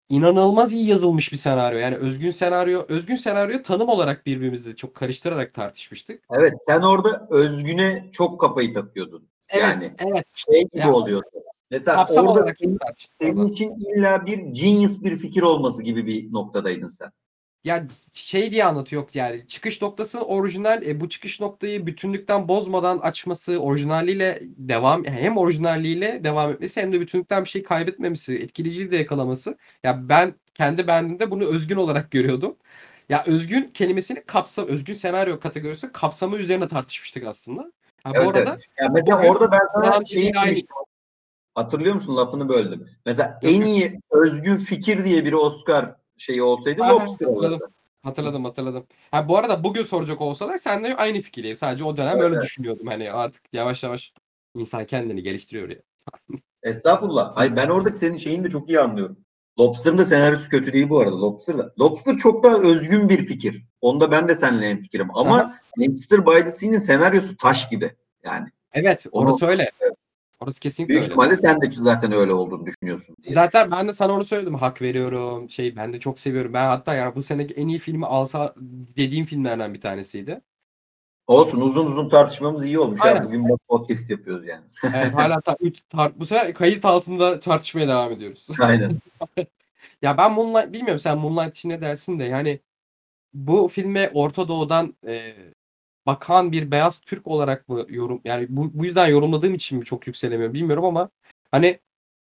inanılmaz iyi yazılmış bir senaryo. Yani özgün senaryo, özgün senaryo tanım olarak birbirimizle çok karıştırarak tartışmıştık. Evet sen orada özgüne çok kafayı takıyordun. Evet, Yani evet. Şey gibi Ya, oluyordu. Mesela Kapsam orada olarak senin, senin için illa bir genius bir fikir olması gibi bir noktadaydın sen. ya şey diye anlatıyor yani çıkış noktası orijinal e, bu çıkış noktayı bütünlükten bozmadan açması orijinaliyle devam hem orijinalliğiyle devam etmesi hem de bütünlükten bir şey kaybetmemesi etkileyiciliği de yakalaması ya ben kendi beğendiğimde bunu özgün olarak görüyordum. Ya özgün kelimesini kapsam özgün senaryo kategorisi kapsamı üzerine tartışmıştık aslında. Ha, Evet, bu arada evet. Ya mesela bugün orada ben sana aynı- demiştim. Hatırlıyor musun? Lafını böldüm. Mesela Yok, en iyi özgün fikir diye bir Oscar şeyi olsaydı Aha, Lobster hatırladım. olurdu. Hatırladım hatırladım. Ha, bu arada bugün soracak olsalar sen de aynı fikirdeyim. Sadece o dönem öyle düşünüyordum. Hani artık yavaş yavaş insan kendini geliştiriyor ya. Estağfurullah. Hayır ben oradaki senin şeyini de çok iyi anlıyorum. Lobster'ın da senaryosu kötü değil bu arada. Lobster da. Lobster çok daha özgün bir fikir. Onda ben de seninle hemfikirim. Ama Aha. Manchester by the Sea'nin senaryosu taş gibi. Yani Evet Onu- orası öyle. Orası kesinlikle büyük öyle. ihtimalle sen de zaten öyle olduğunu düşünüyorsun. Zaten ben de sana onu söyledim. Hak veriyorum. Şey ben de çok seviyorum. Ben hatta yani bu seneki en iyi filmi alsa dediğim filmlerden bir tanesiydi. Olsun uzun uzun tartışmamız iyi olmuş. Aynen. Ya. Bugün bak podcast yapıyoruz yani. Evet hala ta, üç, tar- bu sefer kayıt altında tartışmaya devam ediyoruz. Aynen. Ya ben Moonlight bilmiyorum sen Moonlight için ne dersin de yani bu filme Orta Doğu'dan e, bakan bir beyaz Türk olarak mı yorum yani bu, bu yüzden yorumladığım için mi çok yükselemiyorum bilmiyorum ama hani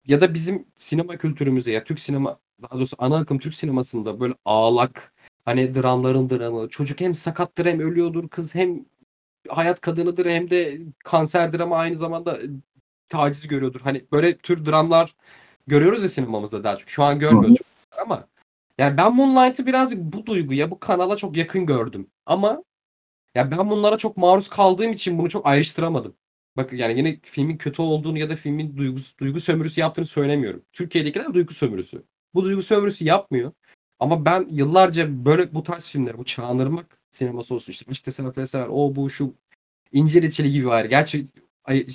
ya da bizim sinema kültürümüze ya Türk sinema daha doğrusu ana akım Türk sinemasında böyle ağlak hani dramların dramı çocuk hem sakattır hem ölüyordur kız hem hayat kadınıdır hem de kanserdir ama aynı zamanda e, taciz görüyordur. Hani böyle tür dramlar görüyoruz ya sinemamızda daha çok. Şu an görmüyoruz çok ama yani ben Moonlight'ı birazcık bu duyguya, bu kanala çok yakın gördüm. Ama ya ben bunlara çok maruz kaldığım için bunu çok ayrıştıramadım. Bak yani yine filmin kötü olduğunu ya da filmin duygusu, duygu sömürüsü yaptığını söylemiyorum. Türkiye'dekiler duygu sömürüsü. Bu duygu sömürüsü yapmıyor. Ama ben yıllarca böyle bu tarz filmleri, bu çağınırmak sineması olsun işte Aşk Tesadüfleri Sever, o bu şu İncir Reçeli gibi var. Gerçi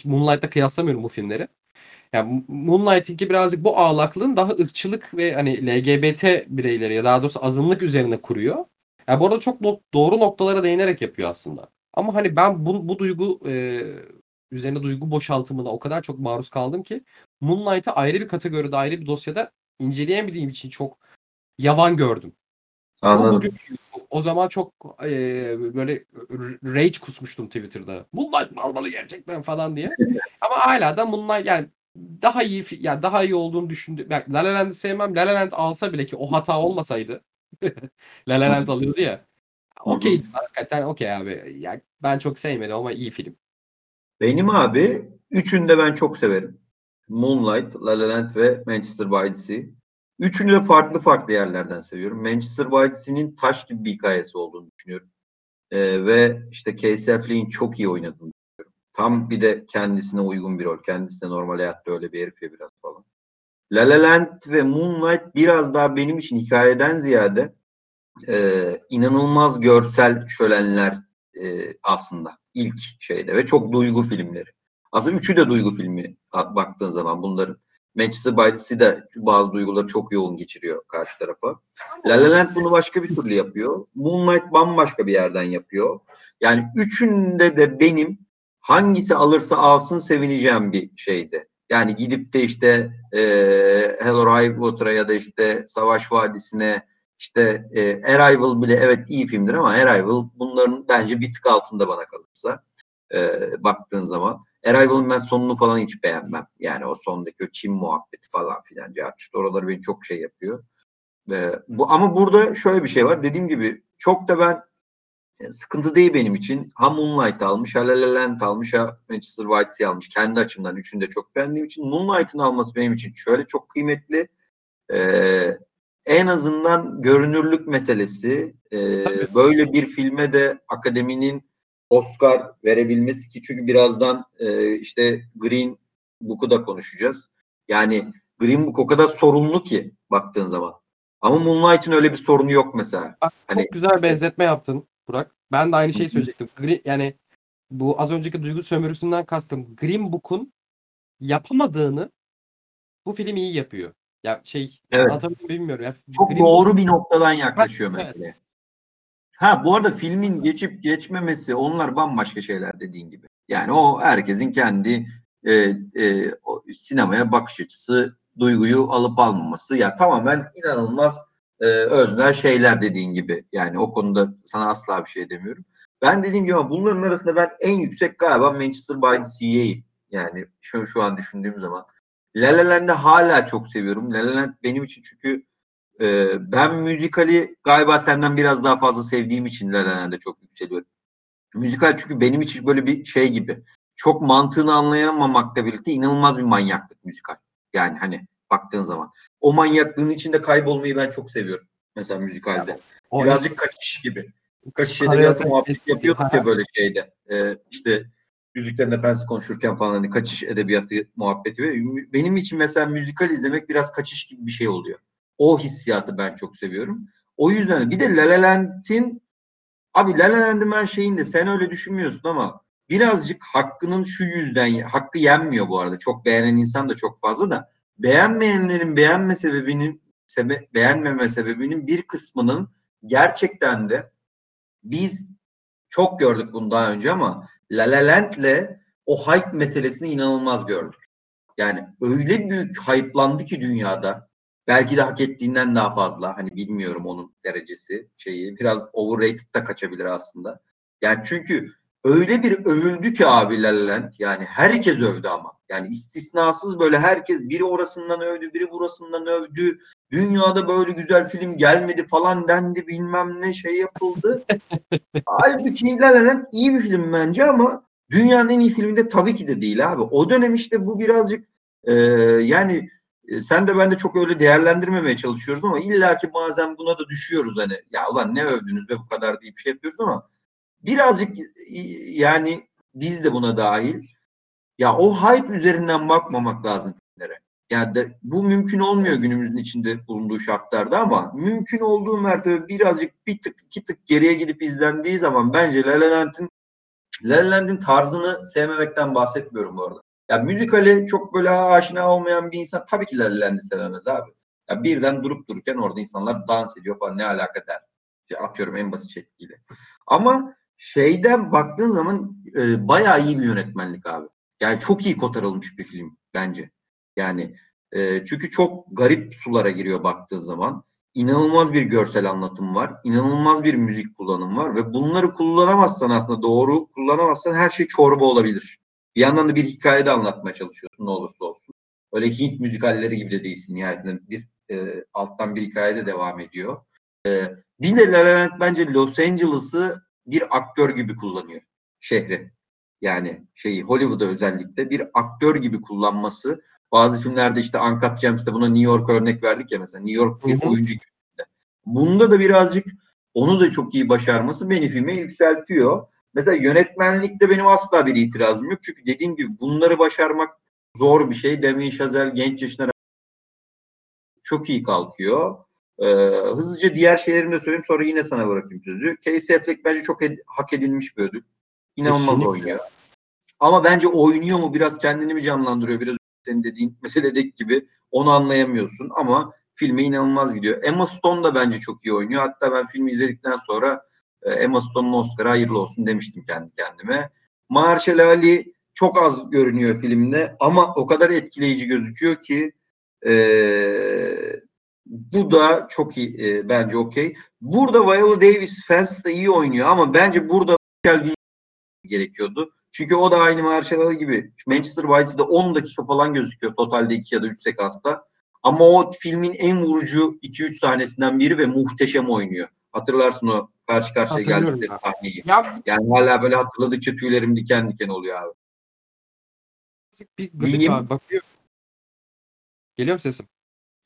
Moonlight'la kıyaslamıyorum bu filmleri. Yani Moonlight'inki birazcık bu ağlaklığın daha ırkçılık ve hani LGBT bireyleri ya daha doğrusu azınlık üzerine kuruyor. Yani bu arada çok no- doğru noktalara değinerek yapıyor aslında. Ama hani ben bu, bu duygu e, üzerine duygu boşaltımına o kadar çok maruz kaldım ki Moonlight'ı ayrı bir kategoride ayrı bir dosyada inceleyemediğim için çok yavan gördüm. Anladım. bugün o zaman çok e, böyle rage kusmuştum Twitter'da. Moonlight mı almalı gerçekten falan diye. Ama hala da Moonlight yani daha iyi yani daha iyi olduğunu düşündüm. Yani La La Land'i sevmem. La La Land alsa bile ki o hata olmasaydı. La La Land alıyordu ya. Okey. Hakikaten okey abi. Yani ben çok sevmedim ama iyi film. Benim abi üçünü de ben çok severim. Moonlight, La La Land ve Manchester by the Sea. Üçünü de farklı farklı yerlerden seviyorum. Manchester by the Sea'nin taş gibi bir hikayesi olduğunu düşünüyorum. Ee, ve işte Casey Affleck'in çok iyi oynadığını düşünüyorum. Tam bir de kendisine uygun bir rol. Kendisi de normal hayatta öyle bir herif ya biraz falan. La La Land ve Moonlight biraz daha benim için hikayeden ziyade e, inanılmaz görsel şölenler e, aslında ilk şeyde ve çok duygu filmleri. Aslında üçü de duygu filmi baktığın zaman bunların. Manchester by the Sea de bazı duyguları çok yoğun geçiriyor karşı tarafa. La La Land bunu başka bir türlü yapıyor. Moonlight bambaşka bir yerden yapıyor. Yani üçünde de benim hangisi alırsa alsın sevineceğim bir şeydi. Yani gidip de işte e, Hell or High Water'a ya da işte Savaş Vadisi'ne işte e, Arrival bile evet iyi filmdir ama Arrival bunların bence bir tık altında bana kalırsa e, baktığın zaman. Arrival'ın ben sonunu falan hiç beğenmem. Yani o sondaki o Çin muhabbeti falan filan. Işte oraları beni çok şey yapıyor. E, bu, ama burada şöyle bir şey var. Dediğim gibi çok da ben sıkıntı değil benim için. Ha Moonlight almış, ha La La Land almış, ha Manchester Sea almış. Kendi açımdan üçünü de çok beğendiğim için Moonlight'ın alması benim için şöyle çok kıymetli. Ee, en azından görünürlük meselesi e, Tabii. böyle bir filme de akademinin Oscar verebilmesi ki çünkü birazdan e, işte Green Book'u da konuşacağız. Yani Green Book o kadar sorunlu ki baktığın zaman. Ama Moonlight'ın öyle bir sorunu yok mesela. Bak, Hani- çok güzel benzetme yaptın Burak. Ben de aynı şeyi söyleyecektim. Green, yani bu az önceki duygu sömürüsünden kastım Green Book'un yapamadığını bu film iyi yapıyor. Ya şey Evet. anlatabildim bilmiyorum. Ya, Çok Green Book- doğru bir noktadan yaklaşıyor Ha, evet. meseleye. Ha bu arada filmin geçip geçmemesi onlar bambaşka şeyler dediğin gibi. Yani o herkesin kendi e, e, o sinemaya bakış açısı, duyguyu alıp almaması. Ya tamamen inanılmaz e, öznel şeyler dediğin gibi. Yani o konuda sana asla bir şey demiyorum. Ben dediğim gibi bunların arasında ben en yüksek galiba Manchester by the Sea'yim. Yani şu, şu an düşündüğüm zaman. La La Land'i hala çok seviyorum. La La Land benim için çünkü e, ben müzikali galiba senden biraz daha fazla sevdiğim için La La Land'e çok yükseliyorum. Müzikal çünkü benim için böyle bir şey gibi. Çok mantığını anlayamamakla birlikte inanılmaz bir manyaklık müzikal. Yani hani baktığın zaman. O manyaklığın içinde kaybolmayı ben çok seviyorum. Mesela müzikalde. O Birazcık kaçış gibi. Kaçış edebiyatı muhabbeti estetik, yapıyorduk ya böyle şeyde. Ee, işte Yüzüklerin Efendisi konuşurken falan hani kaçış edebiyatı muhabbeti. Benim için mesela müzikal izlemek biraz kaçış gibi bir şey oluyor. O hissiyatı ben çok seviyorum. O yüzden de bir de La La Land'in abi La La Land'in ben şeyinde sen öyle düşünmüyorsun ama birazcık hakkının şu yüzden hakkı yenmiyor bu arada. Çok beğenen insan da çok fazla da beğenmeyenlerin beğenme sebebinin sebe, beğenmeme sebebinin bir kısmının gerçekten de biz çok gördük bunu daha önce ama La La Land'le o hype meselesini inanılmaz gördük. Yani öyle büyük hype'landı ki dünyada. Belki de hak ettiğinden daha fazla. Hani bilmiyorum onun derecesi şeyi. Biraz overrated da kaçabilir aslında. Yani çünkü öyle bir övüldü ki abi La La Land. Yani herkes övdü ama yani istisnasız böyle herkes biri orasından övdü biri burasından övdü dünyada böyle güzel film gelmedi falan dendi bilmem ne şey yapıldı. Halbuki La La Land iyi bir film bence ama dünyanın en iyi filmi de tabii ki de değil abi. O dönem işte bu birazcık e, yani e, sen de ben de çok öyle değerlendirmemeye çalışıyoruz ama illaki bazen buna da düşüyoruz hani ya ulan ne övdünüz be bu kadar deyip şey yapıyoruz ama birazcık yani biz de buna dahil ya o hype üzerinden bakmamak lazım filmlere. Yani de, bu mümkün olmuyor günümüzün içinde bulunduğu şartlarda ama mümkün olduğu mertebe birazcık bir tık iki tık geriye gidip izlendiği zaman bence La La Land'in La La Land'in tarzını sevmemekten bahsetmiyorum bu arada. Ya müzikale çok böyle aşina olmayan bir insan tabii ki La La Land'i sevemez abi. Ya birden durup dururken orada insanlar dans ediyor falan ne alaka der. İşte atıyorum en basit şekliyle. Ama şeyden baktığın zaman e, bayağı iyi bir yönetmenlik abi. Yani çok iyi kotarılmış bir film bence. Yani e, çünkü çok garip sulara giriyor baktığın zaman. İnanılmaz bir görsel anlatım var. inanılmaz bir müzik kullanım var ve bunları kullanamazsan aslında doğru kullanamazsan her şey çorba olabilir. Bir yandan da bir hikaye de anlatmaya çalışıyorsun ne olursa olsun. Öyle Hint müzikalleri gibi de değilsin nihayetinde bir e, alttan bir hikaye de devam ediyor. E, bir de La La Land bence Los Angeles'ı bir aktör gibi kullanıyor şehri. Yani şeyi Hollywood'da özellikle bir aktör gibi kullanması bazı filmlerde işte Uncut Gems'te buna New York örnek verdik ya mesela New York bir oyuncu gibi. Bunda da birazcık onu da çok iyi başarması beni filme yükseltiyor. Mesela yönetmenlikte benim asla bir itirazım yok. Çünkü dediğim gibi bunları başarmak zor bir şey. Damien Chazelle genç yaşına çok iyi kalkıyor. Ee, hızlıca diğer şeylerimi de söyleyeyim sonra yine sana bırakayım sözü. Casey Affleck bence çok ed- hak edilmiş bir ödül. İnanılmaz Kesinlikle. oynuyor. Ama bence oynuyor mu biraz kendini mi canlandırıyor biraz senin dediğin meseledeki gibi onu anlayamıyorsun ama filme inanılmaz gidiyor. Emma Stone da bence çok iyi oynuyor. Hatta ben filmi izledikten sonra e, Emma Stone'un Oscar'a hayırlı olsun demiştim kendi kendime. Marshall Ali çok az görünüyor filmde ama o kadar etkileyici gözüküyor ki e, bu da çok iyi e, bence okey. Burada Viola Davis Fence de iyi oynuyor ama bence burada Michael gerekiyordu. Çünkü o da aynı Marshall gibi. Manchester Vice'de 10 dakika falan gözüküyor totalde 2 ya da 3 sekansta. Ama o filmin en vurucu 2-3 sahnesinden biri ve muhteşem oynuyor. Hatırlarsın o karşı karşıya geldikleri ya. sahneyi. Ya Yani hala böyle hatırladıkça tüylerim diken diken oluyor abi. bir gıdık abi bakıyor. Geliyor mu sesim?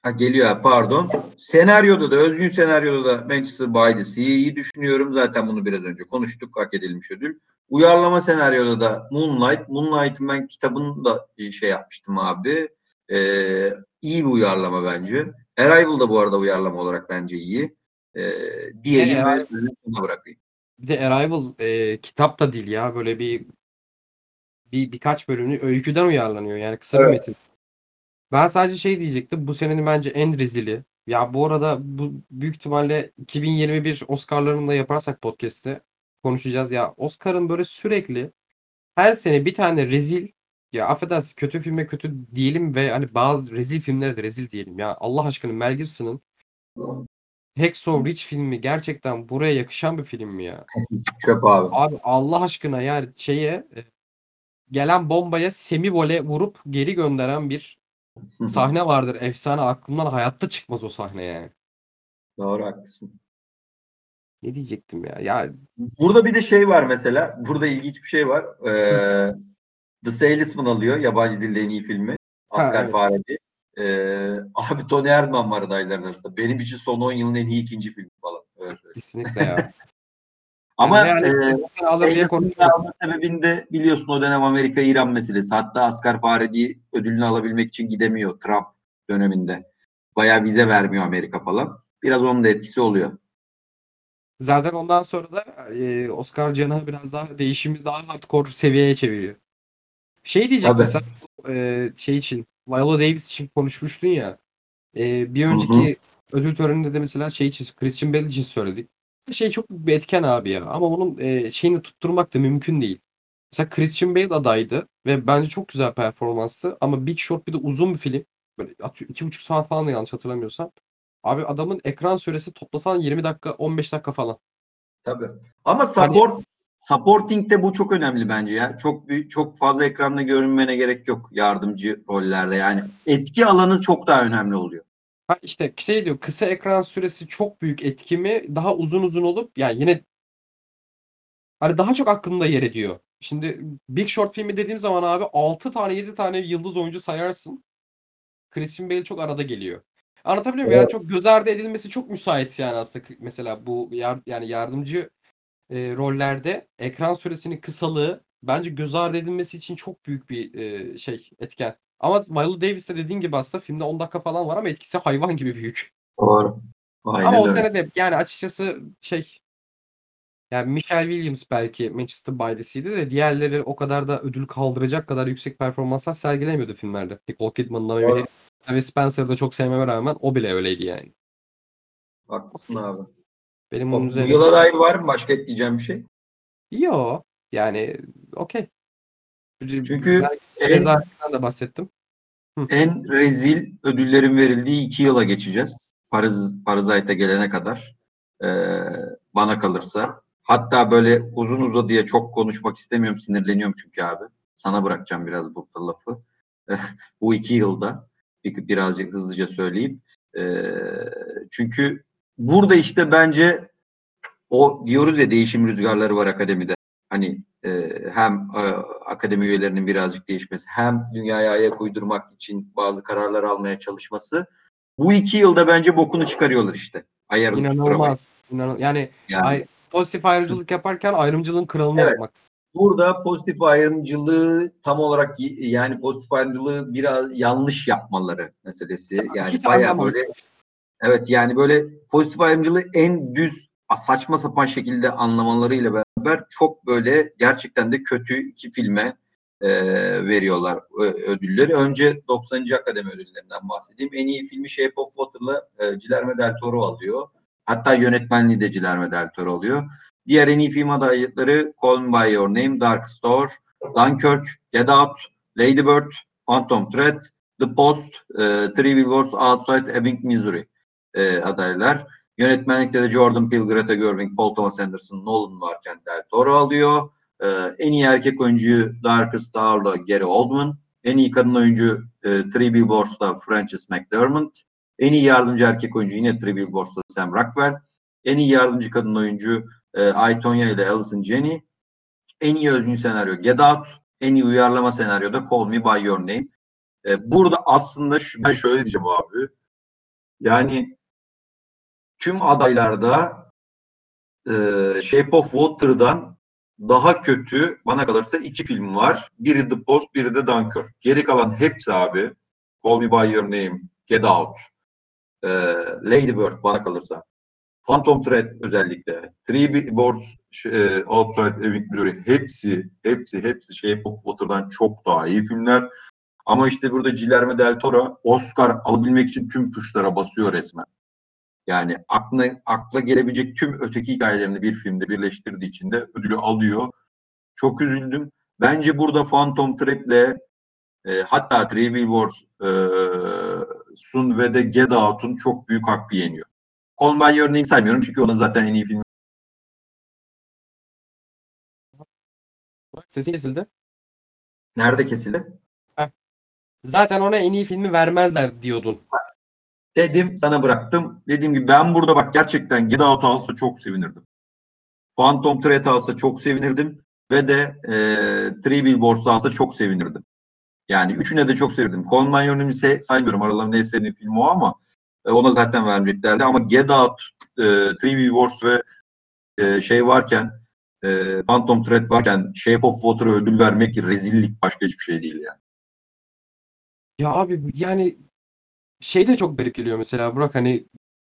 Ha geliyor abi, pardon. Senaryoda da özgün senaryoda da Manchester by the Sea'yi düşünüyorum. Zaten bunu biraz önce konuştuk. Hak edilmiş ödül. Uyarlama senaryoda da Moonlight. Moonlight'ın ben kitabını da şey yapmıştım abi. Ee, iyi bir uyarlama bence. Arrival da bu arada uyarlama olarak bence iyi. Ee, Ee, ve sana bırakayım. Bir de Arrival e, kitap da değil ya. Böyle bir bir birkaç bölümlü öyküden uyarlanıyor. Yani kısa bir Evet. metin. Ben sadece şey diyecektim. Bu senenin bence en rezili. Ya bu arada bu büyük ihtimalle 2021 Oscar'larını da yaparsak podcast'te konuşacağız. Ya Oscar'ın böyle sürekli her sene bir tane rezil ya affedersin kötü filme kötü diyelim ve hani bazı rezil filmlere de rezil diyelim. Ya Allah aşkına Mel Gibson'ın Hacksaw Ridge filmi gerçekten buraya yakışan bir film mi ya? Çöp abi. Abi Allah aşkına yani şeye e, gelen bombaya semi vole vurup geri gönderen bir sahne vardır. Efsane aklımdan hayatta çıkmaz o sahne yani. Doğru haklısın. Ne diyecektim ya? Ya Burada bir de şey var mesela. Burada ilginç bir şey var. Ee, The Salesman alıyor. Yabancı dilde en iyi filmi. Oscar evet. Faredi. Ee, abi Tony Erdman var adayların arasında. Benim için son 10 yılın en iyi ikinci filmi falan. Evet, evet. kesinlikle ya. Ama yani, e, sen alır diye alma sebebini de biliyorsun o dönem Amerika-İran meselesi. Hatta Oscar Faredi ödülünü alabilmek için gidemiyor Trump döneminde. Bayağı vize vermiyor Amerika falan. Biraz onun da etkisi oluyor. Zaten ondan sonra da e, Oscar Can'a biraz daha değişimi daha hardcore seviyeye çeviriyor. Şey diyecektim Tabii. sen e, şey için Viola Davis için konuşmuştun ya. E, bir önceki ödül töreninde de mesela şey için Christian Bale için söyledik. Şey çok bir etken abi ya. Ama bunun e, şeyini tutturmak da mümkün değil. Mesela Christian Bale adaydı ve bence çok güzel performanstı. Ama Big Short bir de uzun bir film. Böyle iki buçuk saat falan da yanlış hatırlamıyorsam. Abi adamın ekran süresi toplasan 20 dakika 15 dakika falan. Tabii. Ama support supporting'de bu çok önemli bence ya. Çok büyük, çok fazla ekranda görünmene gerek yok yardımcı rollerde. Yani etki alanı çok daha önemli oluyor. Ha işte şey diyor kısa ekran süresi çok büyük etki mi daha uzun uzun olup yani yine hani daha çok aklımda yer ediyor. Şimdi Big Short filmi dediğim zaman abi 6 tane 7 tane yıldız oyuncu sayarsın. Christian Bale çok arada geliyor. Anlatabiliyor muyum? Yani Evet. çok göz ardı edilmesi çok müsait yani aslında mesela bu yar, yani yardımcı e, rollerde ekran süresinin kısalığı bence göz ardı edilmesi için çok büyük bir e, şey etken. Ama Viola Davis de dediğin gibi aslında filmde 10 dakika falan var ama etkisi hayvan gibi büyük. Doğru. Aynen ama o sene de yani açıkçası şey yani Michelle Williams belki Manchester by the Sea'di de diğerleri o kadar da ödül kaldıracak kadar yüksek performanslar sergilemiyordu filmlerde. Nicole Kidman'la ve Harry Spencer'ı da çok sevmeme rağmen o bile öyleydi yani. Haklısın abi. Benim Bu onun üzerine... yıla dair var mı başka ekleyeceğim bir şey? Yo yani okey. Çünkü en- de bahsettim. En rezil ödüllerin verildiği iki yıla geçeceğiz. Paris, Parasite'e gelene kadar. Ee, bana kalırsa. Hatta böyle uzun uzadıya çok konuşmak istemiyorum. Sinirleniyorum çünkü abi. Sana bırakacağım biraz burada lafı. Bu iki yılda bir- birazcık hızlıca söyleyeyim. Ee, çünkü burada işte bence o diyoruz ya değişim rüzgarları var akademide. Hani e, hem e, akademi üyelerinin birazcık değişmesi hem dünyaya ayak uydurmak için bazı kararlar almaya çalışması. Bu iki yılda bence bokunu çıkarıyorlar işte. Ayarını. İnanılmaz. İnanan yani, Yani ay, pozitif ayrımcılık yaparken ayrımcılığın kralını Evet. yapmak. Burada pozitif ayrımcılığı tam olarak yani pozitif ayrımcılığı biraz yanlış yapmaları meselesi. Yani Hiç bayağı anlamadım. böyle evet yani böyle pozitif ayrımcılığı en düz saçma sapan şekilde anlamalarıyla beraber çok böyle gerçekten de kötü iki filme e, veriyorlar ödülleri. Önce 90. Akademi ödüllerinden bahsedeyim. En iyi filmi Shape of Water'la e, Guillermo del Toro alıyor. Hatta yönetmenliği de Guillermo del Toro alıyor. Diğer en iyi film adaylıkları Call Me By Your Name, Dark Star, Dunkirk, Get Out, Lady Bird, Phantom Thread, The Post, e, Three Billboards Outside Ebbing, Missouri e, adaylar. Yönetmenlikte de Jordan Peele, Greta Gerwig, Paul Thomas Anderson, Nolan varken Del Toro alıyor. E, en iyi erkek oyuncuyu Darkest Star'la Gary Oldman. En iyi kadın oyuncu e, Three Billboards'ta Frances McDermott. En iyi yardımcı erkek oyuncu yine Three Billboards'ta Sam Rockwell. En iyi yardımcı kadın oyuncu e, Ay Tonya ile Alison Jenny. En iyi özgün senaryo Get Out. En iyi uyarlama senaryoda Call Me By Your Name. E, burada aslında şu, ben şöyle diyeceğim abi. Yani tüm adaylarda e, Shape of Water'dan daha kötü bana kalırsa iki film var. Biri The Post, biri de Dunkirk. Geri kalan hepsi abi. Call Me By Your Name, Get Out, e, Lady Bird bana kalırsa. Phantom Thread özellikle. Three Billboards e, Outside Ebbing, Missouri. Hepsi, hepsi, hepsi Shape of Water'dan çok daha iyi filmler. Ama işte burada Guillermo del Toro Oscar alabilmek için tüm tuşlara basıyor resmen. Yani aklına, akla gelebilecek tüm öteki hikayelerini bir filmde birleştirdiği için de ödülü alıyor. Çok üzüldüm. Bence burada Phantom Thread'le e, hatta Three Billboards e, Sun ve de Get Out'un çok büyük hakkı yeniyor. Your Name saymıyorum çünkü onun zaten en iyi filmi. Sesin kesildi. Nerede kesildi? Zaten ona en iyi filmi vermezler diyordun. Dedim sana bıraktım. Dediğim gibi ben burada bak gerçekten Get Out alsa çok sevinirdim. Phantom Thread alsa çok sevinirdim. Ve de e, Three Billboards alsa çok sevinirdim. Yani üçüne de çok sevinirdim. Coleman Yönümü saymıyorum. Aralarında en sevdiğim film o ama e, ona zaten vermeyeceklerdi. Ama Get Out, e, Three Billboards ve e, şey varken e, Phantom Thread varken Shape of Water'a ödül vermek rezillik başka hiçbir şey değil yani. Ya abi yani şey de çok garip geliyor mesela Burak hani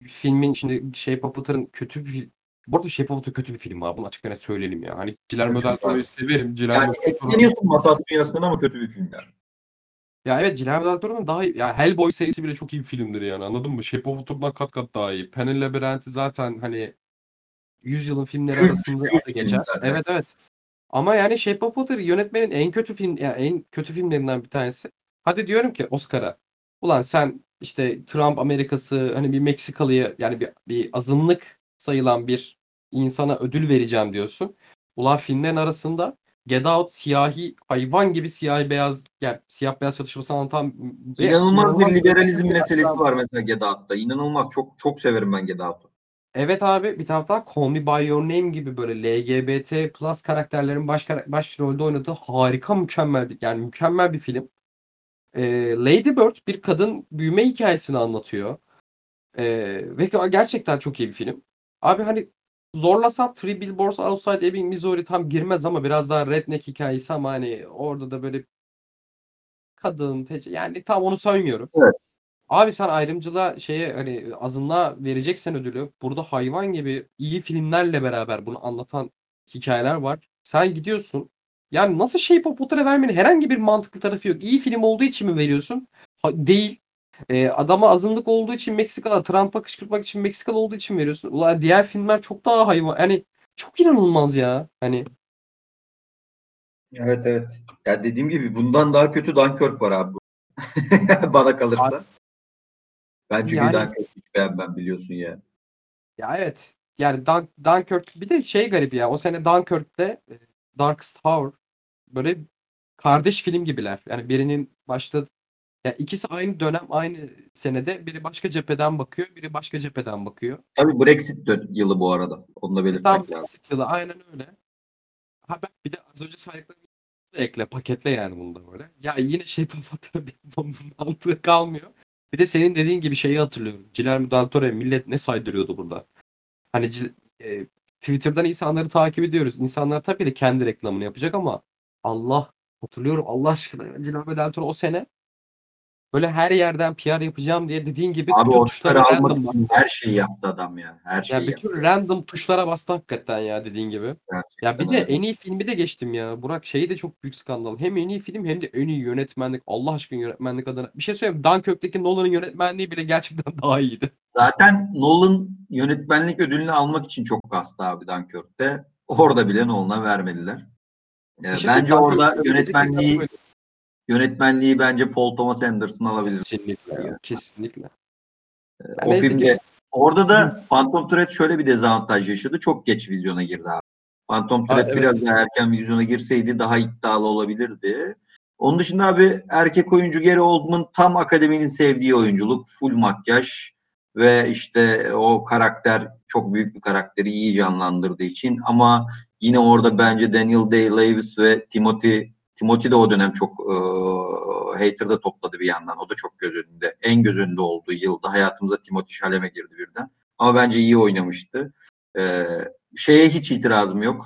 filmin şimdi Shape of Water'ın kötü bir bu arada Shape of Water kötü bir film abi. Bunu açık net söyleyelim ya. Hani del Toro'yu severim. Guillermo Yani del Toro- ekleniyorsun masas dünyasından ama kötü bir film yani. Ya evet Guillermo del Toro'nun daha iyi. Ya Hellboy serisi bile çok iyi bir filmdir yani anladın mı? Shape of Water'dan kat kat daha iyi. Pen'in Labirenti zaten hani 100 yılın filmleri arasında film geçer. Evet evet. Ama yani Shape of Water yönetmenin en kötü film yani en kötü filmlerinden bir tanesi. Hadi diyorum ki Oscar'a. Ulan sen işte Trump Amerikası hani bir Meksikalıya yani bir, bir azınlık sayılan bir insana ödül vereceğim diyorsun. Ulan filmlerin arasında Get Out siyahi hayvan gibi siyahi beyaz yani siyah beyaz çatışması anlatan ve İnanılmaz bir liberalizm bir meselesi var mesela Get Out'ta. İnanılmaz. Çok çok severim ben Get Out'u. Evet abi bir taraftan Call Me By Your Name gibi böyle LGBT plus karakterlerin baş, baş rolde oynadığı harika mükemmel bir yani mükemmel bir film. Ee, Lady Bird bir kadın büyüme hikayesini anlatıyor. Ee, ve gerçekten çok iyi bir film. Abi hani zorlasam Three Billboards Outside Ebbing, Missouri tam girmez ama biraz daha redneck hikayesi ama hani orada da böyle kadın tece- yani tam onu söylemiyorum. Evet. Abi sen ayrımcılığa şeye hani azınlığa vereceksen ödülü burada hayvan gibi iyi filmlerle beraber bunu anlatan hikayeler var. Sen gidiyorsun. Yani nasıl Shape of Water'a vermenin herhangi bir mantıklı tarafı yok. İyi film olduğu için mi veriyorsun? Ha, değil. Ee, adama azınlık olduğu için Meksikalı, Trump'a kışkırtmak için Meksikalı olduğu için veriyorsun. Ulan diğer filmler çok daha hayvan. Yani çok inanılmaz ya. Hani Evet evet. Ya dediğim gibi bundan daha kötü Dunkirk var abi. Bana kalırsa. Ben çünkü Yani- Dunkirk'ü hiç beğenmem biliyorsun ya. Ya evet. Yani Dun Dunkirk bir de şey garip ya. O sene Dunkirk'te e, Darkest Tower böyle kardeş film gibiler. Yani birinin başta ya ikisi aynı dönem aynı senede biri başka cepheden bakıyor, biri başka cepheden bakıyor. Tabii Brexit dön- yılı bu arada. Onu da belirtmek Tam lazım. Brexit yılı aynen öyle. Ha ben bir de az önce saydıklarımı da ekle, paketle yani bunu da böyle. Ya yine şey bir mantığı kalmıyor. Bir de senin dediğin gibi şeyi hatırlıyorum. Guillermo del Toro'ya millet ne saydırıyordu burada. Hani e, Twitter'dan insanları takip ediyoruz. İnsanlar tabii de kendi reklamını yapacak ama Allah hatırlıyorum Allah aşkına ya, Guillermo del Toro o sene böyle her yerden PR yapacağım diye dediğin gibi Abi bütün tuşlara almak random için her şeyi yaptı adam ya. Her şeyi ya yaptı. bütün random tuşlara bastı hakikaten ya dediğin gibi. Gerçekten Ya bir de öyle. en iyi filmi de geçtim ya. Burak şeyi de çok büyük skandal. Hem en iyi film hem de en iyi yönetmenlik. Allah aşkına yönetmenlik adına. Bir şey söyleyeyim. Dunkirk'teki Nolan'ın yönetmenliği bile gerçekten daha iyiydi. Zaten Nolan yönetmenlik ödülünü almak için çok kastı abi Dunkirk'te. Orada bile Nolan'a vermediler. Ee, Bir şey bence orada yönetmenliği gerçekten yönetmenliği bence Paul Thomas Anderson alabilir. Kesinlikle. ya, Kesinlikle. o neyse filmde ki- orada da Phantom Thread şöyle bir dezavantaj yaşadı. Çok geç vizyona girdi abi. Phantom Ha, Thread evet. biraz daha erken vizyona girseydi daha iddialı olabilirdi. Onun dışında abi erkek oyuncu Gary Oldman tam akademinin sevdiği oyunculuk. Full makyaj ve işte o karakter çok büyük bir karakteri iyi canlandırdığı için ama yine orada bence Daniel Day-Lewis ve Timothy Timothy de o dönem çok e, hater'da topladı bir yandan. O da çok göz önünde. En göz önünde olduğu yılda hayatımıza Timothy Chalamet girdi birden. Ama bence iyi oynamıştı. E, şeye hiç itirazım yok.